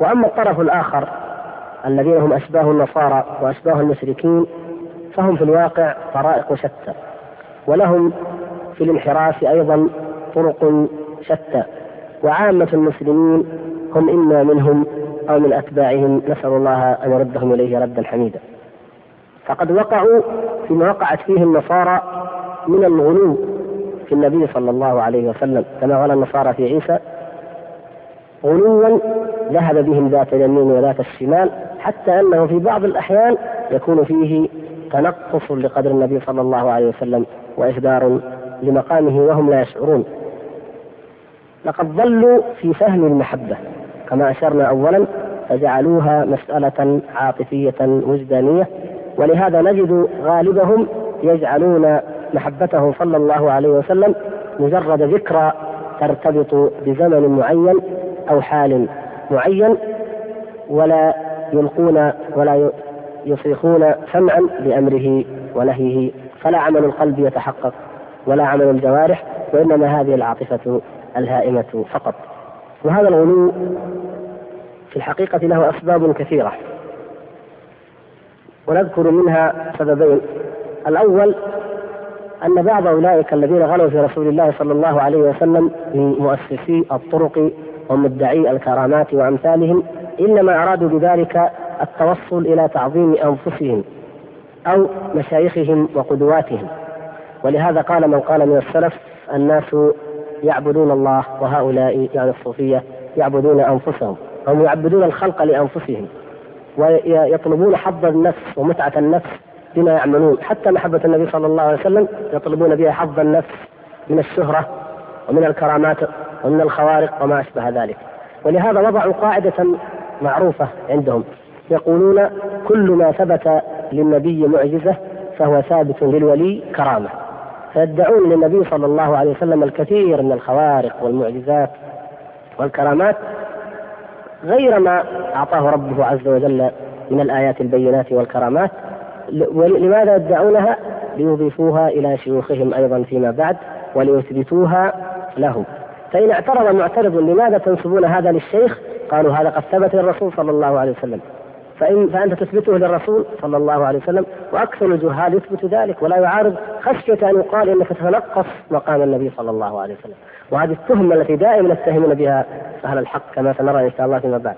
Speaker 1: وأما الطرف الآخر الذين هم أشباه النصارى وأشباه المشركين فهم في الواقع طرائق شتى ولهم في الانحراف أيضا طرق شتى. وعامة المسلمين هم إما منهم أو من أتباعهم. نسأل الله أن يردهم إليه ردا حميدا. فقد وقعوا فيما وقعت فيه النصارى من الغلو في النبي صلى الله عليه وسلم كما قال النصارى في عيسى غلوا ذهب بهم ذات اليمين وذات الشمال حتى أنه في بعض الأحيان يكون فيه تنقص لقدر النبي صلى الله عليه وسلم وإهدار لمقامه وهم لا يشعرون. لقد ظلوا في فهم المحبة كما أشرنا اولا فجعلوها مسألة عاطفية وجدانية ولهذا نجد غالبهم يجعلون محبته صلى الله عليه وسلم مجرد ذكرى ترتبط بزمن معين أو حال معين ولا يلقون ولا يصيخون سمعا لأمره ونهيه فلا عمل القلب يتحقق. ولا عمل الجوارح وإنما هذه العاطفة الهائمة فقط. وهذا الغلو في الحقيقة له أسباب كثيرة. ونذكر منها سببين. الأول أن بعض أولئك الذين غلوا في رسول الله صلى الله عليه وسلم من مؤسسي الطرق ومدعي الكرامات وأمثالهم إنما أرادوا بذلك التوصل إلى تعظيم أنفسهم أو مشايخهم وقدواتهم. ولهذا قال من قال من السلف الناس يعبدون الله وهؤلاء يعني الصوفية يعبدون أنفسهم هم يعبدون الخلق لأنفسهم ويطلبون حظ النفس ومتعة النفس بما يعملون حتى محبة النبي صلى الله عليه وسلم يطلبون بها حظ النفس من الشهرة ومن الكرامات ومن الخوارق وما أشبه ذلك. ولهذا وضعوا قاعدة معروفة عندهم يقولون كل ما ثبت للنبي معجزة فهو ثابت للولي كرامة. فيدعون للنبي صلى الله عليه وسلم الكثير من الخوارق والمعجزات والكرامات غير ما أعطاه ربه عز وجل من الآيات البينات والكرامات لماذا يدعونها؟ ليضيفوها إلى شيوخهم أيضا فيما بعد وليثبتوها لهم فإن اعترض معترض لماذا تنسبون هذا للشيخ؟ قالوا هذا قد ثبت للرسول صلى الله عليه وسلم فإن فأنت تثبته للرسول صلى الله عليه وسلم وأكثر الجهال يثبت ذلك ولا يعارض خشية أن يقال إنك تتنقص مقام النبي صلى الله عليه وسلم. وهذه التهمة التي دائما يتهمون بها أهل الحق كما سنرى إن شاء الله فيما بعد.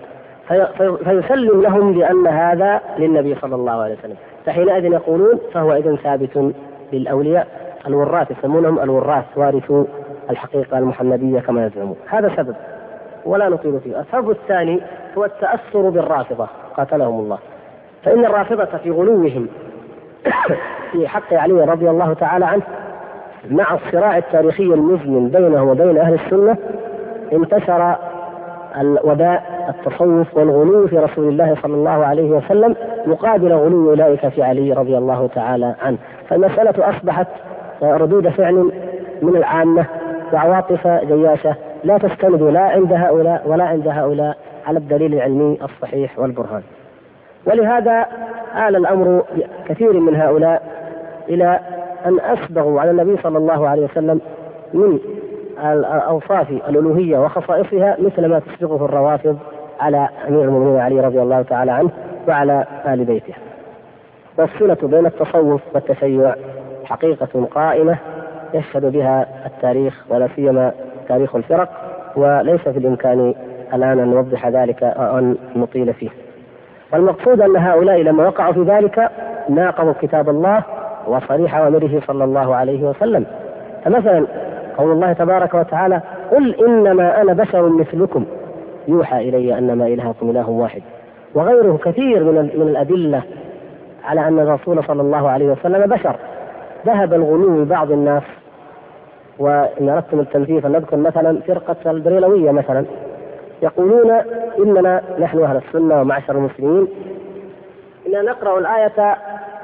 Speaker 1: فيسلم لهم بأن هذا للنبي صلى الله عليه وسلم. فحينئذ يقولون فهو إذن ثابت للأولياء الوراث يسمونهم الوراث وارثو الحقيقة المحمدية كما يزعمون. هذا سبب. ولا نطيل فيه. السبب الثاني هو التأثر بالرافضة. قاتلهم الله. فإن الرافضة في غلوهم في حق علي رضي الله تعالى عنه مع الصراع التاريخي المزمن بينه وبين أهل السنة انتشر الوباء التصوف والغلو في رسول الله صلى الله عليه وسلم مقابل غلو أولئك في علي رضي الله تعالى عنه. فالمسألة أصبحت ردود فعل من العامة وعواطف جياشة لا تستند لا عند هؤلاء ولا عند هؤلاء. على الدليل العلمي الصحيح والبرهان. ولهذا آل الأمر كثير من هؤلاء إلى أن أسبغوا على النبي صلى الله عليه وسلم من أوصاف الألوهية وخصائصها مثل ما تسبقه الروافض على أمير المؤمنين علي رضي الله تعالى عنه وعلى آل بيته. والصلة بين التصوف والتشيع حقيقة قائمة يشهد بها التاريخ ولا سيما تاريخ الفرق وليس في الإمكان الآن أن نوضح ذلك أن نطيل فيه. والمقصود أن هؤلاء لما وقعوا في ذلك ناقضوا كتاب الله وصريح أوامره صلى الله عليه وسلم. فمثلا قول الله تبارك وتعالى قل إنما أنا بشر مثلكم. يوحى إلي أنما إلهكم إله واحد. وغيره كثير من من الأدلة على أن الرسول صلى الله عليه وسلم بشر. ذهب الغلو بعض الناس وإن أردتم التنفيذ فلنذكر مثلا فرقة البريلوية مثلا. يقولون إننا نحن أهل السنة ومعشر المسلمين. إننا نقرأ الآية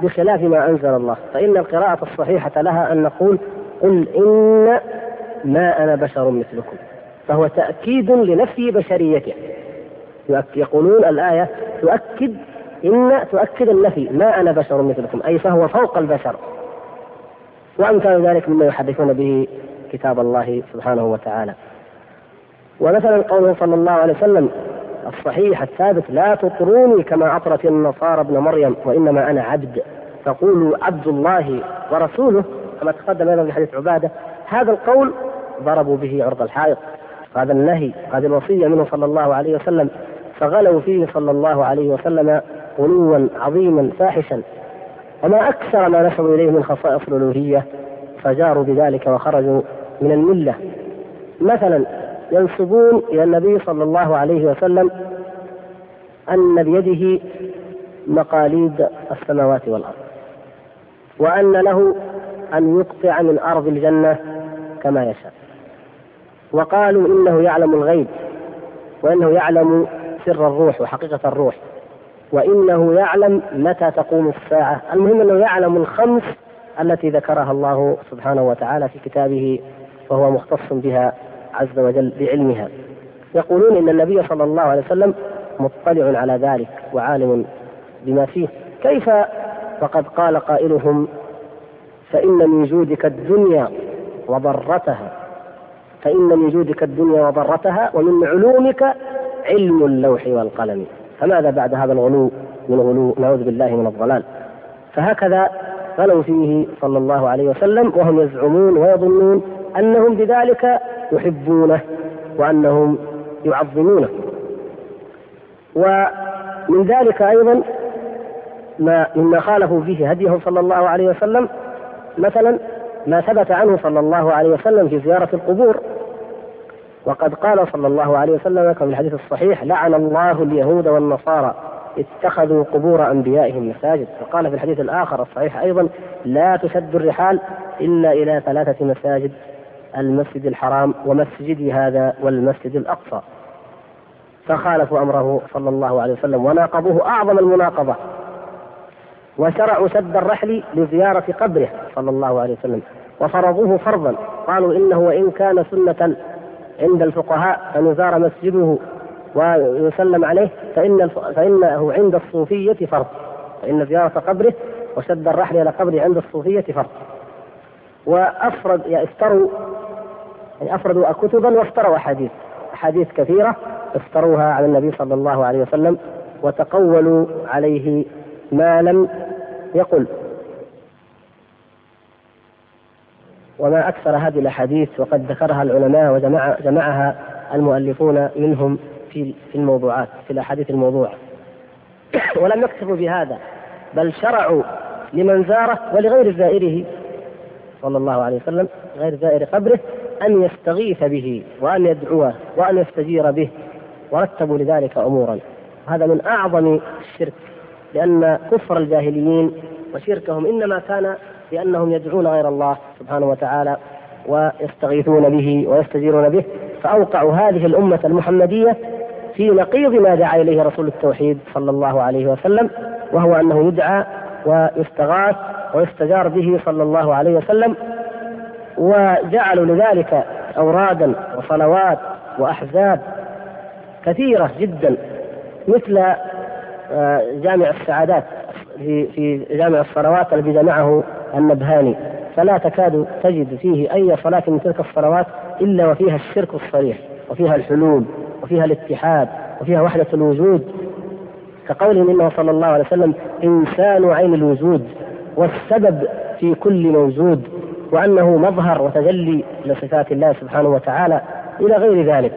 Speaker 1: بخلاف ما أنزل الله فإن القراءة الصحيحة لها أن نقول قل إن ما أنا بشر مثلكم فهو تأكيد لنفي بشريته. يقولون الآية تؤكد إن تؤكد النفي ما أنا بشر مثلكم أي فهو فوق البشر. وأمثال ذلك مما يحدثون به كتاب الله سبحانه وتعالى. ومثلا قوله صلى الله عليه وسلم الصحيح الثابت لا تطروني كما أطرت النصارى ابن مريم وإنما أنا عبد. فقولوا عبد الله ورسوله كما تقدم أيضا في حديث عبادة هذا القول ضربوا به عرض الحائط. هذا النهي هذه الوصية منه صلى الله عليه وسلم. فغلوا فيه صلى الله عليه وسلم غلوا عظيما فاحشا. وما أكثر ما نسبوا إليه من خصائص الألوهية فجاروا بذلك وخرجوا من الملة. مثلا ينسبون إلى النبي صلى الله عليه وسلم أن بيده مقاليد السماوات والأرض وأن له أن يقطع من أرض الجنة كما يشاء. وقالوا إنه يعلم الغيب وإنه يعلم سر الروح وحقيقة الروح وإنه يعلم متى تقوم الساعة. المهم أنه يعلم الخمس التي ذكرها الله سبحانه وتعالى في كتابه وهو مختص بها عز وجل بعلمها يقولون إن النبي صلى الله عليه وسلم مطلع على ذلك وعالم بما فيه. كيف وقد قال قائلهم فإن من جودك الدنيا وضرتها فإن من جودك الدنيا وضرتها ومن علومك علم اللوح والقلم. فماذا بعد هذا الغلو من غلو؟ نعوذ بالله من الضلال. فهكذا غلوا فيه صلى الله عليه وسلم وهم يزعمون ويظنون أنهم بذلك يحبونه وأنهم يعظمونه. ومن ذلك أيضا ما مما خالفوا فيه هديه صلى الله عليه وسلم مثلا ما ثبت عنه صلى الله عليه وسلم في زيارة القبور. وقد قال صلى الله عليه وسلم كما في الحديث الصحيح لعن الله اليهود والنصارى اتخذوا قبور أنبيائهم مساجد. وقال في الحديث الآخر الصحيح أيضا لا تشد الرحال الا إلى ثلاثة مساجد. المسجد الحرام ومسجدي هذا والمسجد الأقصى. فخالفوا أمره صلى الله عليه وسلم وناقضوه أعظم المناقضة. وشرعوا سد الرحل لزيارة قبره صلى الله عليه وسلم. وفرضوه فرضا. قالوا إنه وإن كان سنة عند الفقهاء أن يزار مسجده ويسلم عليه فإن فإنه عند الصوفية فرض. فإن زيارة قبره وشد الرحل إلى قبره عند الصوفية فرض. وأفرد افتروا يعني أفردوا كتبا وافتروا أحاديث أحاديث كثيرة افتروها على النبي صلى الله عليه وسلم وتقولوا عليه ما لم يقل. وما أكثر هذه الأحاديث وقد ذكرها العلماء وجمع جمعها المؤلفون منهم في في الموضوعات في الأحاديث الموضوعة. ولم يكتفوا بهذا بل شرعوا لمن زاره ولغير زائره. صلى الله عليه وسلم غير زائر قبره أن يستغيث به وأن يدعوه وأن يستجير به ورتبوا لذلك أمورا. هذا من أعظم الشرك لأن كفر الجاهليين وشركهم إنما كان لأنهم يدعون غير الله سبحانه وتعالى ويستغيثون به ويستجيرون به. فأوقعوا هذه الأمة المحمدية في نقيض ما دعا إليه رسول التوحيد صلى الله عليه وسلم وهو أنه يدعى ويستغاث ويستجار به صلى الله عليه وسلم وجعلوا لذلك أورادا وصلوات وأحزاب كثيرة جدا مثل آه، جامع السعادات في في جامع الصلوات الذي جمعه النبهاني. فلا تكاد تجد فيه أي صلاة من تلك الصلوات إلا وفيها الشرك الصريح وفيها الحلول وفيها الاتحاد وفيها وحدة الوجود. كقوله إنه صلى الله عليه وسلم إنسان عين الوجود والسبب في كل موجود. وأنه مظهر وتجلي لصفات الله سبحانه وتعالى إلى غير ذلك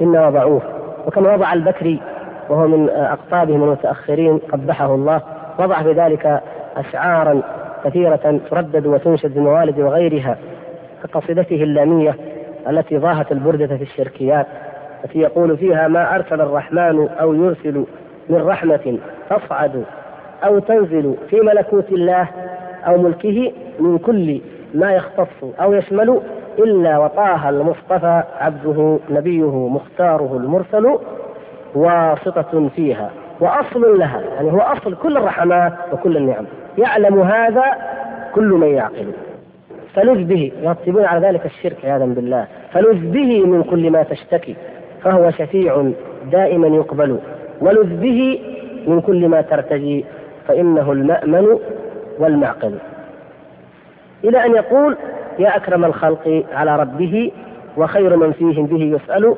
Speaker 1: إن وضعوه. وكما وضع البكري وهو من أقطابهم المتأخرين قبحه الله وضع في ذلك أشعارا كثيرة تردد وتنشد بموالد وغيرها كقصيدته اللامية التي ضاهت البردة في الشركيات التي يقول فيها ما أرسل الرحمن أو يرسل من رحمة تصعد أو تنزل في ملكوت الله أو ملكه من كل ما يختص أو يشمل إلا وطه المصطفى عبده نبيه مختاره المرسل واسطة فيها وأصل لها يعني هو أصل كل الرحمات وكل النعم يعلم هذا كل من يعقل. فلذ به يرتبون على ذلك الشرك عياذا بالله فلذ به من كل ما تشتكي فهو شفيع دائما يقبل ولذ به من كل ما ترتجي فإنه المأمن والمعقل. إلى أن يقول يا أكرم الخلق على ربه وخير من فيهم به يسأل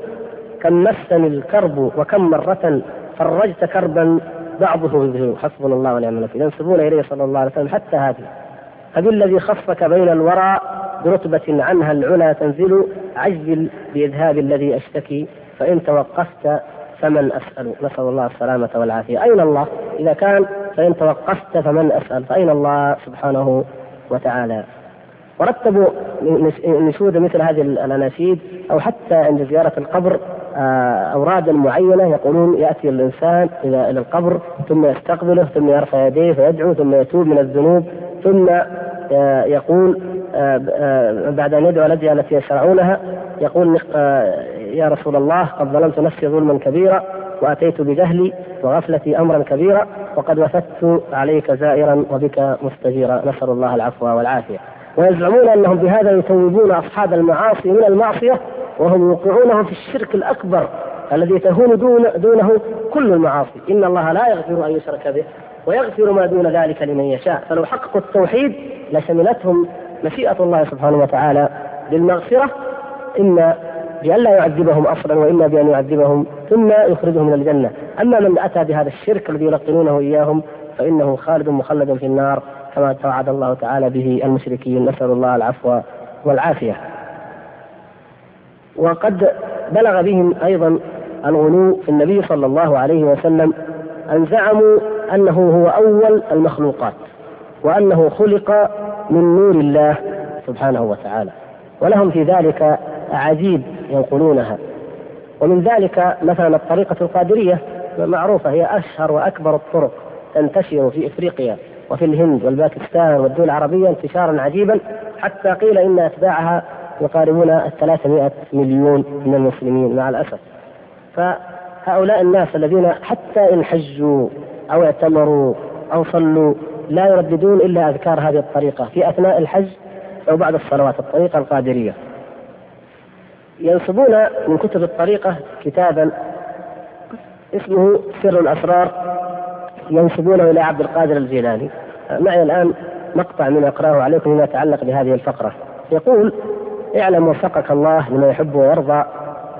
Speaker 1: كم مسني الكرب وكم مرة فرجت كربا بعضه يظهر حسبنا الله ونعم الوكيل. ينسبون إليه صلى الله عليه وسلم حتى هذه. فبالذي خصك بين الورى برتبة عنها العلا تنزل عجل بإذهاب الذي أشتكي فإن توقفت فمن أسأل. نسأل الله السلامة والعافية. أين الله؟ إذا كان فإن توقفت فمن أسأل. فأين الله سبحانه وتعالى؟ ورتبوا نشود مثل هذه الأناشيد أو حتى عند زيارة القبر آه، أورادا معينة يقولون يأتي الإنسان إلى إلى القبر ثم يستقبله ثم يرفع يديه فيدعو ثم يتوب من الذنوب ثم آه، يقول آه، بعد أن يدعو الأدعية التي يشرعونها يقول يا رسول الله قد ظلمت نفسي ظلما كبيرا وأتيت بجهلي وغفلتي أمرا كبيرا وقد وفدت عليك زائرا وبك مستجيرا. نسأل الله العفو والعافية. ويزعمون أنهم بهذا يتوبون أصحاب المعاصي من المعصية وهم يوقعونه في الشرك الأكبر الذي تهون دون دونه كل المعاصي. إن الله لا يغفر أن يشرك به ويغفر ما دون ذلك لمن يشاء. فلو حققوا التوحيد لشملتهم مشيئة الله سبحانه وتعالى بالمغفرة. إما بأن لا يعذبهم أصلا وإما بأن يعذبهم ثم يخرجهم من الجنة. أما من أتى بهذا الشرك الذي يلقنونه إياهم فإنه خالد مخلد في النار. كما توعد الله تعالى به المشركين. نسأل الله العفو والعافية. وقد بلغ بهم أيضا الغلو في النبي صلى الله عليه وسلم أن زعموا أنه هو أول المخلوقات وأنه خلق من نور الله سبحانه وتعالى ولهم في ذلك أعاجيب ينقلونها. ومن ذلك مثلا الطريقة القادرية معروفة هي أشهر وأكبر الطرق تنتشر في إفريقيا. وفي الهند والباكستان والدول العربية انتشارا عجيبا حتى قيل إن أتباعها يقاربون الثلاثمائة مليون من المسلمين مع الأسف. فهؤلاء الناس الذين حتى إن حجوا أو اعتمروا أو صلوا لا يرددون إلا أذكار هذه الطريقة في أثناء الحج أو بعد الصلوات الطريقة القادرية. ينسبون من كتب الطريقة كتابا اسمه سر الأسرار. ينسبونه إلى عبد القادر الجيلاني. معي الآن مقطع من أقرأه عليكم فيما يتعلق بهذه الفقرة. يقول اعلم وفقك الله لما يحب ويرضى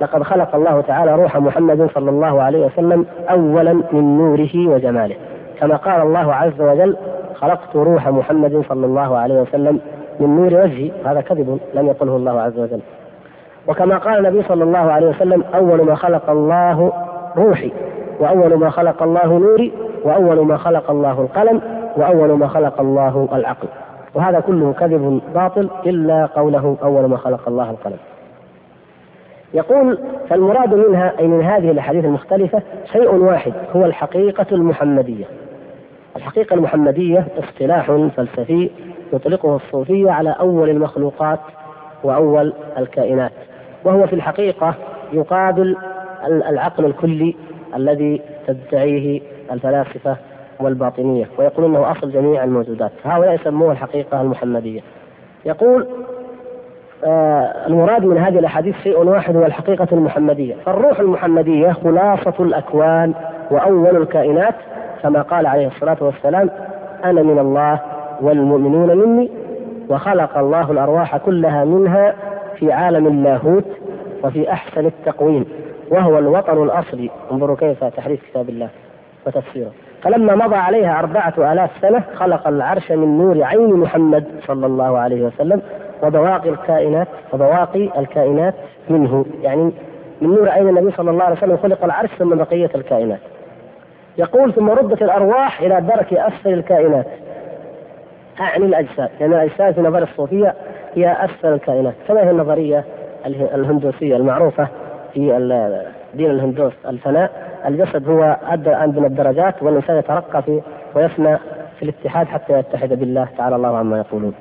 Speaker 1: لقد خلق الله تعالى روح محمد صلى الله عليه وسلم اولا من نوره وجماله. كما قال الله عز وجل خلقت روح محمد صلى الله عليه وسلم من نور وجهي. هذا كذب لم يقله الله عز وجل. وكما قال النبي صلى الله عليه وسلم أول ما خلق الله روحي. وأول ما خلق الله نوري وأول ما خلق الله القلم وأول ما خلق الله العقل. وهذا كله كذب باطل إلا قوله أول ما خلق الله القلم. يقول فالمراد منها أي من هذه الأحاديث المختلفة شيء واحد هو الحقيقة المحمدية. الحقيقة المحمدية اصطلاح فلسفي يطلقه الصوفية على أول المخلوقات وأول الكائنات. وهو في الحقيقة يقابل العقل الكلي الذي تدعيه الفلاسفة والباطنية ويقولون أنه أصل جميع الموجودات. هؤلاء يسموه الحقيقة المحمدية. يقول آه المراد من هذه الأحاديث شيء واحد هو الحقيقة المحمدية، فالروح المحمدية خلاصة الأكوان وأول الكائنات كما قال عليه الصلاة والسلام: أنا من الله والمؤمنون مني وخلق الله الأرواح كلها منها في عالم اللاهوت وفي أحسن التقويم. وهو الوطن الأصلي. انظروا كيف تحريف كتاب الله وتفسيره. فلما مضى عليها أربعة آلاف سنة خلق العرش من نور عين محمد صلى الله عليه وسلم وبواقي الكائنات وبواقي الكائنات منه. يعني من نور عين النبي صلى الله عليه وسلم خلق العرش ثم بقية الكائنات. يقول ثم ردت الأرواح إلى درك أسفل الكائنات. أعني الأجساد. لأن يعني الأجساد في نظر الصوفية هي أسفل الكائنات. كما هي النظرية الهندوسية المعروفة؟ في دين الهندوس. الفناء الجسد هو أدنى الدرجات والإنسان يترقى في ويفنى في الاتحاد حتى يتحد بالله تعالى. الله عما يقولون.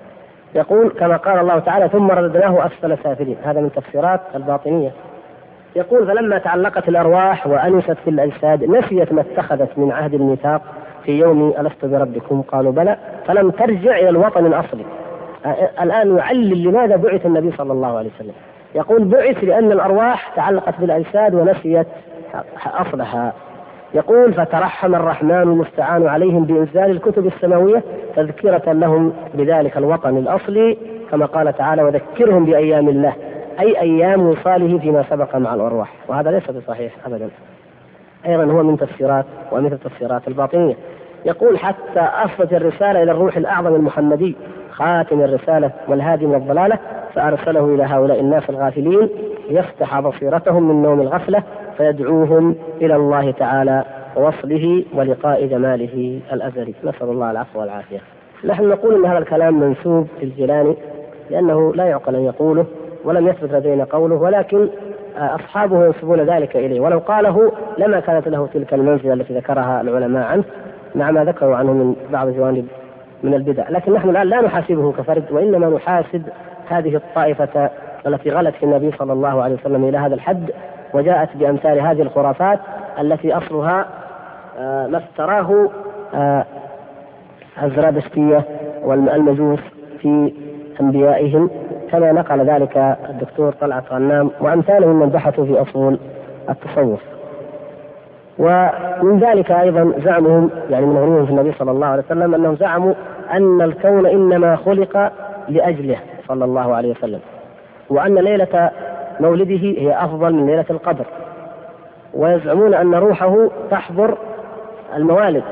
Speaker 1: يقول كما قال الله تعالى ثم رددناه أسفل سافلين هذا من تفسيرات الباطنية. يقول فلما تعلقت الأرواح وأنست في الأجساد نسيت ما اتخذت من عهد الميثاق. في يوم ألست بربكم؟ قالوا بلى. فلم ترجع إلى الوطن الأصلي الآن يعلل لماذا بعث النبي صلى الله عليه وسلم. يقول بعث لأن الأرواح تعلقت بالأجساد ونسيت أصلها. يقول فترحم الرحمن المستعان عليهم بإنزال الكتب السماوية تذكرة لهم بذلك الوطن الأصلي كما قال تعالى وذكرهم بأيام الله. أي أيام وصاله فيما سبق مع الأرواح. وهذا ليس بصحيح أبدا. أيضا هو من تفسيرات ومثل التفسيرات الباطنية. يقول حتى أصلت الرسالة إلى الروح الأعظم المحمدي خاتم الرسالة والهادي من الضلالة فأرسله إلى هؤلاء الناس الغافلين ليفتح بصيرتهم من نوم الغفلة فيدعوهم إلى الله تعالى ووصله ولقاء جماله الأزلي. نسأل الله العفو والعافية. نحن نقول أن هذا الكلام منسوب للجيلاني لأنه لا يعقل أن يقوله ولم يثبت لدينا قوله ولكن أصحابه ينسبون ذلك إليه. ولو قاله لما كانت له تلك المنزلة التي ذكرها العلماء عنه مع ما ذكروا عنه من بعض جوانب من البدع. لكن نحن الآن لا نحاسبه كفرد وإنما نحاسب هذه الطائفة التي غلت في النبي صلى الله عليه وسلم إلى هذا الحد وجاءت بأمثال هذه الخرافات التي أصلها آه، ما افتراه آه، الزرادشتية والمجوس في أنبيائهم كما نقل ذلك الدكتور طلعت غنام وأمثاله من بحثوا في أصول التصوف. ومن ذلك أيضا زعمهم يعني من غلوهم في النبي صلى الله عليه وسلم أنهم زعموا أن الكون إنما خلق لأجله. صلى الله عليه وسلم. وأن ليلة مولده هي أفضل من ليلة القدر. ويزعمون أن روحه تحضر الموالد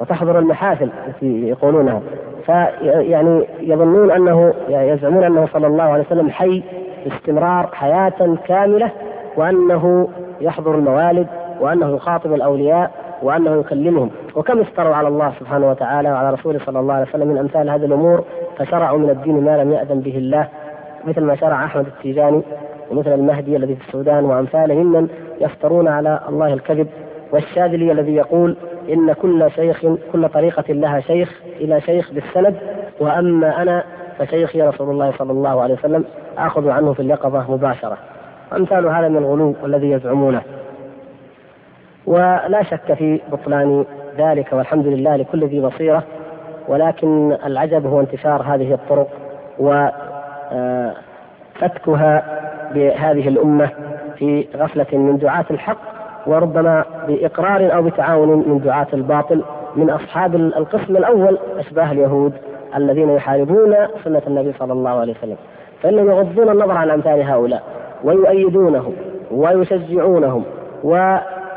Speaker 1: وتحضر المحافل التي يقولونها. فيعني يظنون أنه يزعمون أنه صلى الله عليه وسلم حي باستمرار حياة كاملة وأنه يحضر الموالد وأنه يخاطب الأولياء وأنه يكلمهم. وكم افتروا على الله سبحانه وتعالى وعلى رسوله صلى الله عليه وسلم من أمثال هذه الأمور فشرعوا من الدين ما لم يأذن به الله. مثل ما شرع أحمد التيجاني ومثل المهدي الذي في السودان وأمثاله ممن يفترون على الله الكذب. والشاذلي الذي يقول إن كل شيخ كل طريقة لها شيخ إلى شيخ بالسند. وأما أنا فشيخي رسول الله صلى الله عليه وسلم آخذ عنه في اليقظة مباشرة. أمثال هذا من الغلو الذي يزعمونه. ولا شك في بطلان ذلك والحمد لله لكل ذي بصيرة. ولكن العجب هو انتشار هذه الطرق وفتكها آه، بهذه الأمة في غفلة من دعاة الحق وربما بإقرار أو بتعاون من دعاة الباطل. من أصحاب القسم الأول أشباه اليهود الذين يحاربون سنة النبي صلى الله عليه وسلم. فإنهم يغضون النظر عن أمثال هؤلاء ويؤيدونهم ويشجعونهم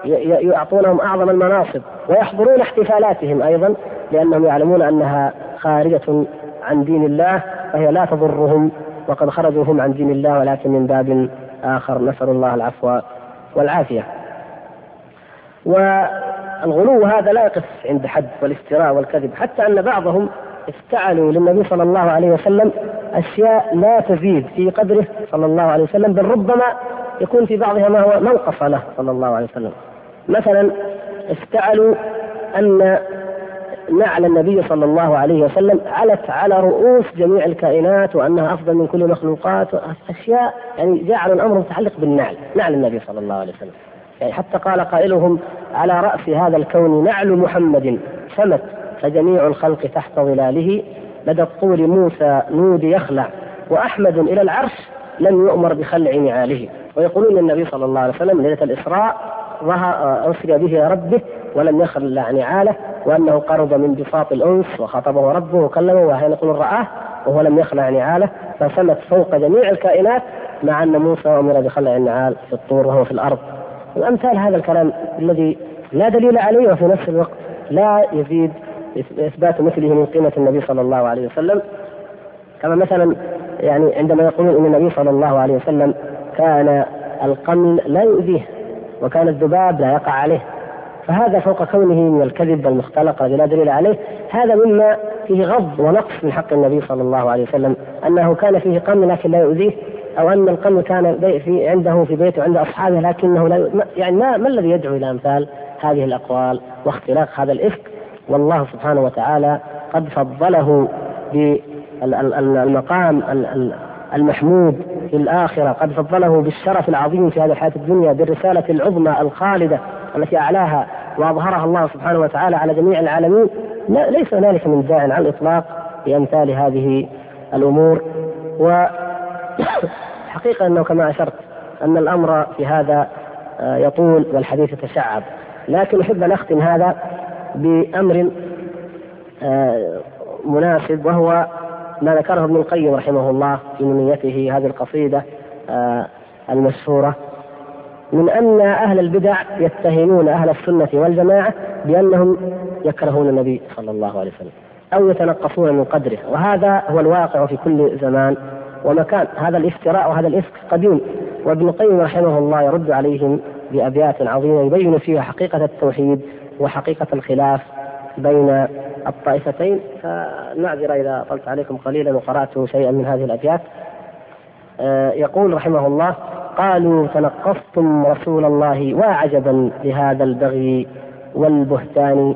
Speaker 1: ويعطونهم أعظم المناصب ويحضرون احتفالاتهم أيضا لأنهم يعلمون أنها خارجة عن دين الله فهي لا تضرهم وقد خرجوا هم عن دين الله ولكن من باب آخر. نسأل الله العفو والعافية. والغلو هذا لا يقف عند حد والافتراء والكذب حتى أن بعضهم افتعلوا للنبي صلى الله عليه وسلم أشياء لا تزيد في قدره صلى الله عليه وسلم بل ربما يكون في بعضها ما هو منقص له صلى الله عليه وسلم. مثلا افتعلوا أن نعل النبي صلى الله عليه وسلم علت على رؤوس جميع الكائنات وأنها أفضل من كل المخلوقات أشياء يعني جعلوا الأمر متعلق بالنعل، نعل النبي صلى الله عليه وسلم. يعني حتى قال قائلهم على رأس هذا الكون نعل محمد سمت فجميع الخلق تحت ظلاله لدى الطول موسى نود يخلع وأحمد إلى العرش لم يؤمر بخلع نعاله ويقولون النبي صلى الله عليه وسلم ليلة الإسراء اسري به ربه ولم يخلع نعاله وأنه قرب من بساط الأنس وخاطبه ربه وكلمه واحيانا يقول رآه وهو لم يخلع نعاله فسمت فوق جميع الكائنات مع أن موسى أمر بخلع النعال في الطور وهو في الأرض. وامثال هذا الكلام الذي لا دليل عليه وفي نفس الوقت لا يزيد إثبات مثله من قيمة النبي صلى الله عليه وسلم. كما مثلا يعني عندما يقولون إن النبي صلى الله عليه وسلم كان القمل لا يؤذيه. وكان الذباب لا يقع عليه. فهذا فوق كونه من الكذب المختلق الذي لا دليل عليه. هذا مما فيه غض ونقص من حق النبي صلى الله عليه وسلم أنه كان فيه قمل لكن لا يؤذيه أو أن القمل كان في عنده في بيته عند أصحابه لكنه لا يعني ما, ما الذي يدعو إلى أمثال هذه الأقوال واختلاق هذا الإفك؟ والله سبحانه وتعالى قد فضله بالمقام المحمود في الآخرة. قد فضله بالشرف العظيم في هذه الحياة الدنيا بالرسالة العظمى الخالدة التي أعلاها وأظهرها الله سبحانه وتعالى على جميع العالمين. ليس هنالك من داع على الإطلاق بأمثال هذه الأمور. وحقيقة أنه كما أشرت أن الأمر في هذا آه، يطول والحديث يتشعب. لكن أحب أن أختم هذا بأمر آه، مناسب وهو ما ذكره ابن القيم رحمه الله في منيته هذه القصيدة آه، المشهورة. من أن أهل البدع يتهمون أهل السنة والجماعة بأنهم يكرهون النبي صلى الله عليه وسلم أو يتنقصون من قدره. وهذا هو الواقع في كل زمان ومكان. هذا الافتراء وهذا الإفك قديم. وابن القيم رحمه الله يرد عليهم بأبيات عظيمة يبين فيها حقيقة التوحيد وحقيقة الخلاف. بين الطائفتين فنعذر إذا طلت عليكم قليلا وقرأت شيئا من هذه الأبيات. آه، يقول رحمه الله قالوا تنقصتم رسول الله وعجبا لهذا البغي والبهتان.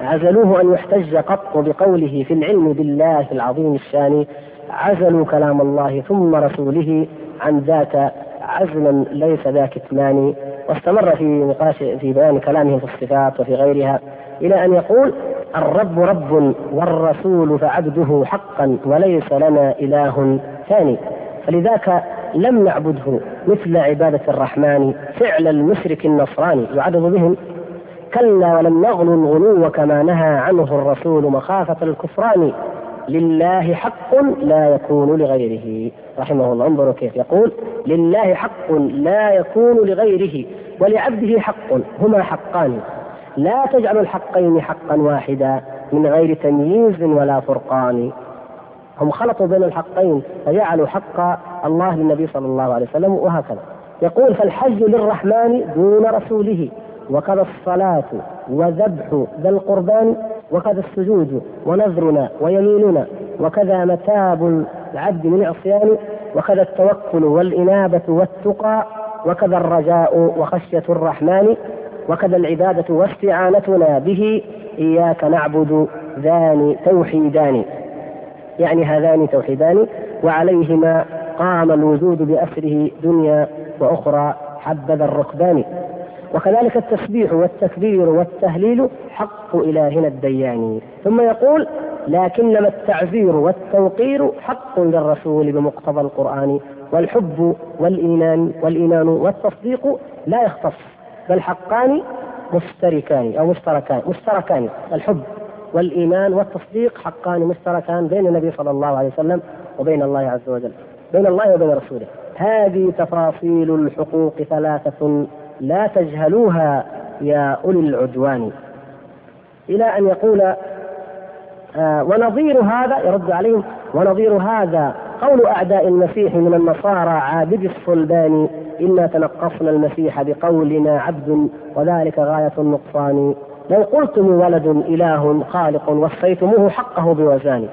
Speaker 1: عزلوه أن يحتج قط بقوله في العلم بالله العظيم الشان عزلوا كلام الله ثم رسوله عن ذاك عزلا ليس ذا كتمان. واستمر في نقاش في بيان كلامهم في الصفات وفي غيرها إلى أن يقول الرب رب والرسول فعبده حقا وليس لنا إله ثاني. فلذاك لم نعبده مثل عبادة الرحمن فعل المشرك النصراني يعدد بهم. كلا ولم نغلو الغلو كما نهى عنه الرسول مخافة الكفران. لله حق لا يكون لغيره. رحمه الله انظروا كيف يقول لله حق لا يكون لغيره ولعبده حق هما حقان. لا تجعلوا الحقين حقا واحدا من غير تمييز ولا فرقان. هم خلطوا بين الحقين فجعلوا حق الله للنبي صلى الله عليه وسلم وهكذا. يقول فالحج للرحمن دون رسوله وكذا الصلاة وذبح ذا القربان وكذا السجود ونذرنا ويميننا وكذا متاب العبد من عصيان وكذا التوكل والإنابة والتقى وكذا الرجاء وخشية الرحمن وكذا العبادة واستعانتنا به إياك نعبد ذان توحيدان. يعني هذان توحيدان وعليهما قام الوجود بأسره دنيا وأخرى حبذا الركبان. وكذلك التسبيح والتكبير والتهليل حق إلهنا الديان. ثم يقول لكنما التعزير والتوقير حق للرسول بمقتضى القرآن والحب والإيمان والإيمان والتصديق لا يختص بل حقان مشتركان أو مشتركان مشتركان. الحب والإيمان والتصديق حقان مشتركان بين النبي صلى الله عليه وسلم وبين الله عز وجل بين الله وبين رسوله. هذه تفاصيل الحقوق ثلاثة لا تجهلوها يا أولي العدوان. إلى أن يقول آه ونظير هذا يرد عليهم ونظير هذا قول أعداء المسيح من النصارى عابد الصلبان إنا تنقصنا المسيح بقولنا عبد وذلك غاية النقصان. لو قلتم ولد إله خالق وصيتموه حقه بوزان.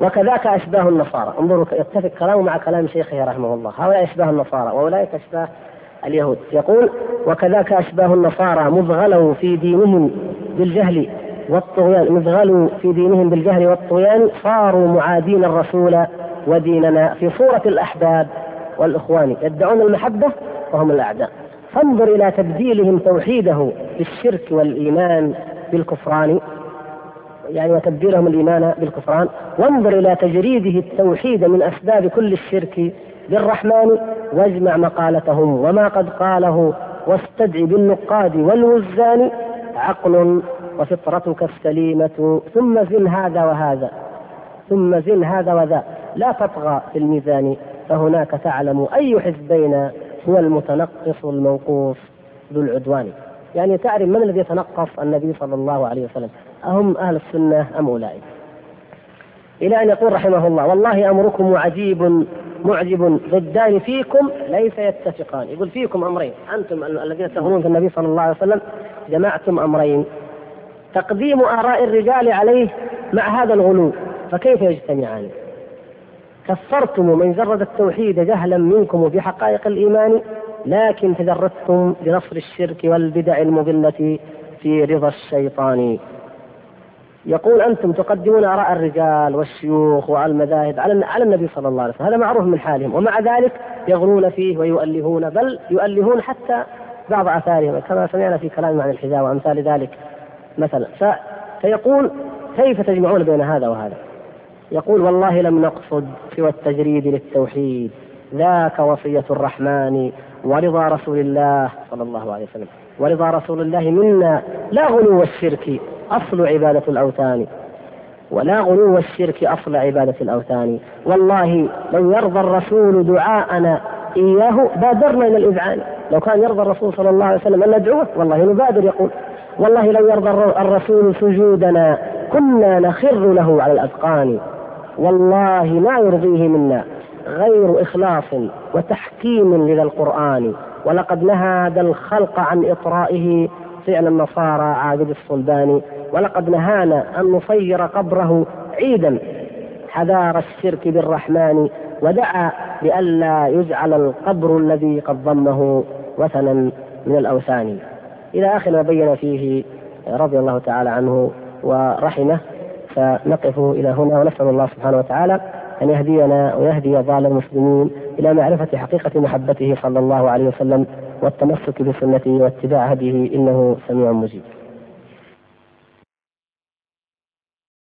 Speaker 1: وكذاك أشباه النصارى. انظروا يتفق كلامه مع كلام شيخه رحمه الله. هؤلاء أشباه النصارى وأولئك أشباه اليهود. يقول وكذاك أشباه النصارى مذغلوا في دينهم بالجهل والطغيان مذغلوا في دينهم بالجهل والطغيان صاروا معادين الرسول وديننا في صورة الأحباب والإخوان. يدعون المحبة وهم الأعداء. فانظر إلى تبديلهم توحيده بالشرك والإيمان بالكفران. يعني وتبديلهم الإيمان بالكفران. وانظر إلى تجريده التوحيد من أسباب كل الشرك بالرحمن واجمع مقالتهم وما قد قاله واستدعي بالنقاد والوزان عقل وفطرتك السليمة ثم زن هذا وهذا ثم زن هذا وذا. لا تطغى في الميزان فهناك تعلم أي حزبين هو المتنقص المنقوص ذو العدوان. يعني تعرف من الذي يتنقص النبي صلى الله عليه وسلم؟ أهم أهل السنة أم أولئك؟ إلى أن يقول رحمه الله والله أمركم عجيب معجب ضدان فيكم ليس يتفقان. يقول فيكم أمرين أنتم الذين تغلون في النبي صلى الله عليه وسلم جمعتم أمرين. تقديم آراء الرجال عليه مع هذا الغلو فكيف يجتمعان؟ كفرتم من جرد التوحيد جهلا منكم بحقائق الإيمان لكن تجردتم بنصر الشرك والبدع المضلة في رضا الشيطان. يقول أنتم تقدمون آراء الرجال والشيوخ والمذاهب على على النبي صلى الله عليه وسلم. هذا معروف من حالهم. ومع ذلك يغلون فيه ويؤلهون بل يؤلهون حتى بعض آثارهم. كما سمعنا في كلام عن الحذاء وأمثال ذلك مثلا. فيقول كيف تجمعون بين هذا وهذا؟ يقول والله لم نقصد سوى التجريد للتوحيد. ذاك وصية الرحمن ورضا رسول الله صلى الله عليه وسلم. ورضا رسول الله منا. لا غلو الشرك أصل عبادة الأوثان. ولا غلو الشرك أصل عبادة الأوثان. والله لو يرضى الرسول دعاءنا إياه بادرنا إلى الإذعان. لو كان يرضى الرسول صلى الله عليه وسلم أن ندعوه والله نبادر يقول. والله لو يرضى الرسول سجودنا كنا نخر له على الأذقان. والله ما يرضيه منا. غير إخلاص وتحكيم لذا القرآن. ولقد نهى الخلق عن إطرائه فعل النصارى عابد الصلبان ولقد نهانا أن نصير قبره عيدا. حذار الشرك بالرحمن ودعا بألا يجعل القبر الذي قد ضمه وثنا من الأوثان. إلى آخر ما بين فيه رضي الله تعالى عنه ورحمه. فنقف إلى هنا ونسأل الله سبحانه وتعالى أن يهدينا ويهدي ضال المسلمين إلى معرفة حقيقة محبته صلى الله عليه وسلم والتمسك بسنته واتباع هديه إنه سميع مجيب.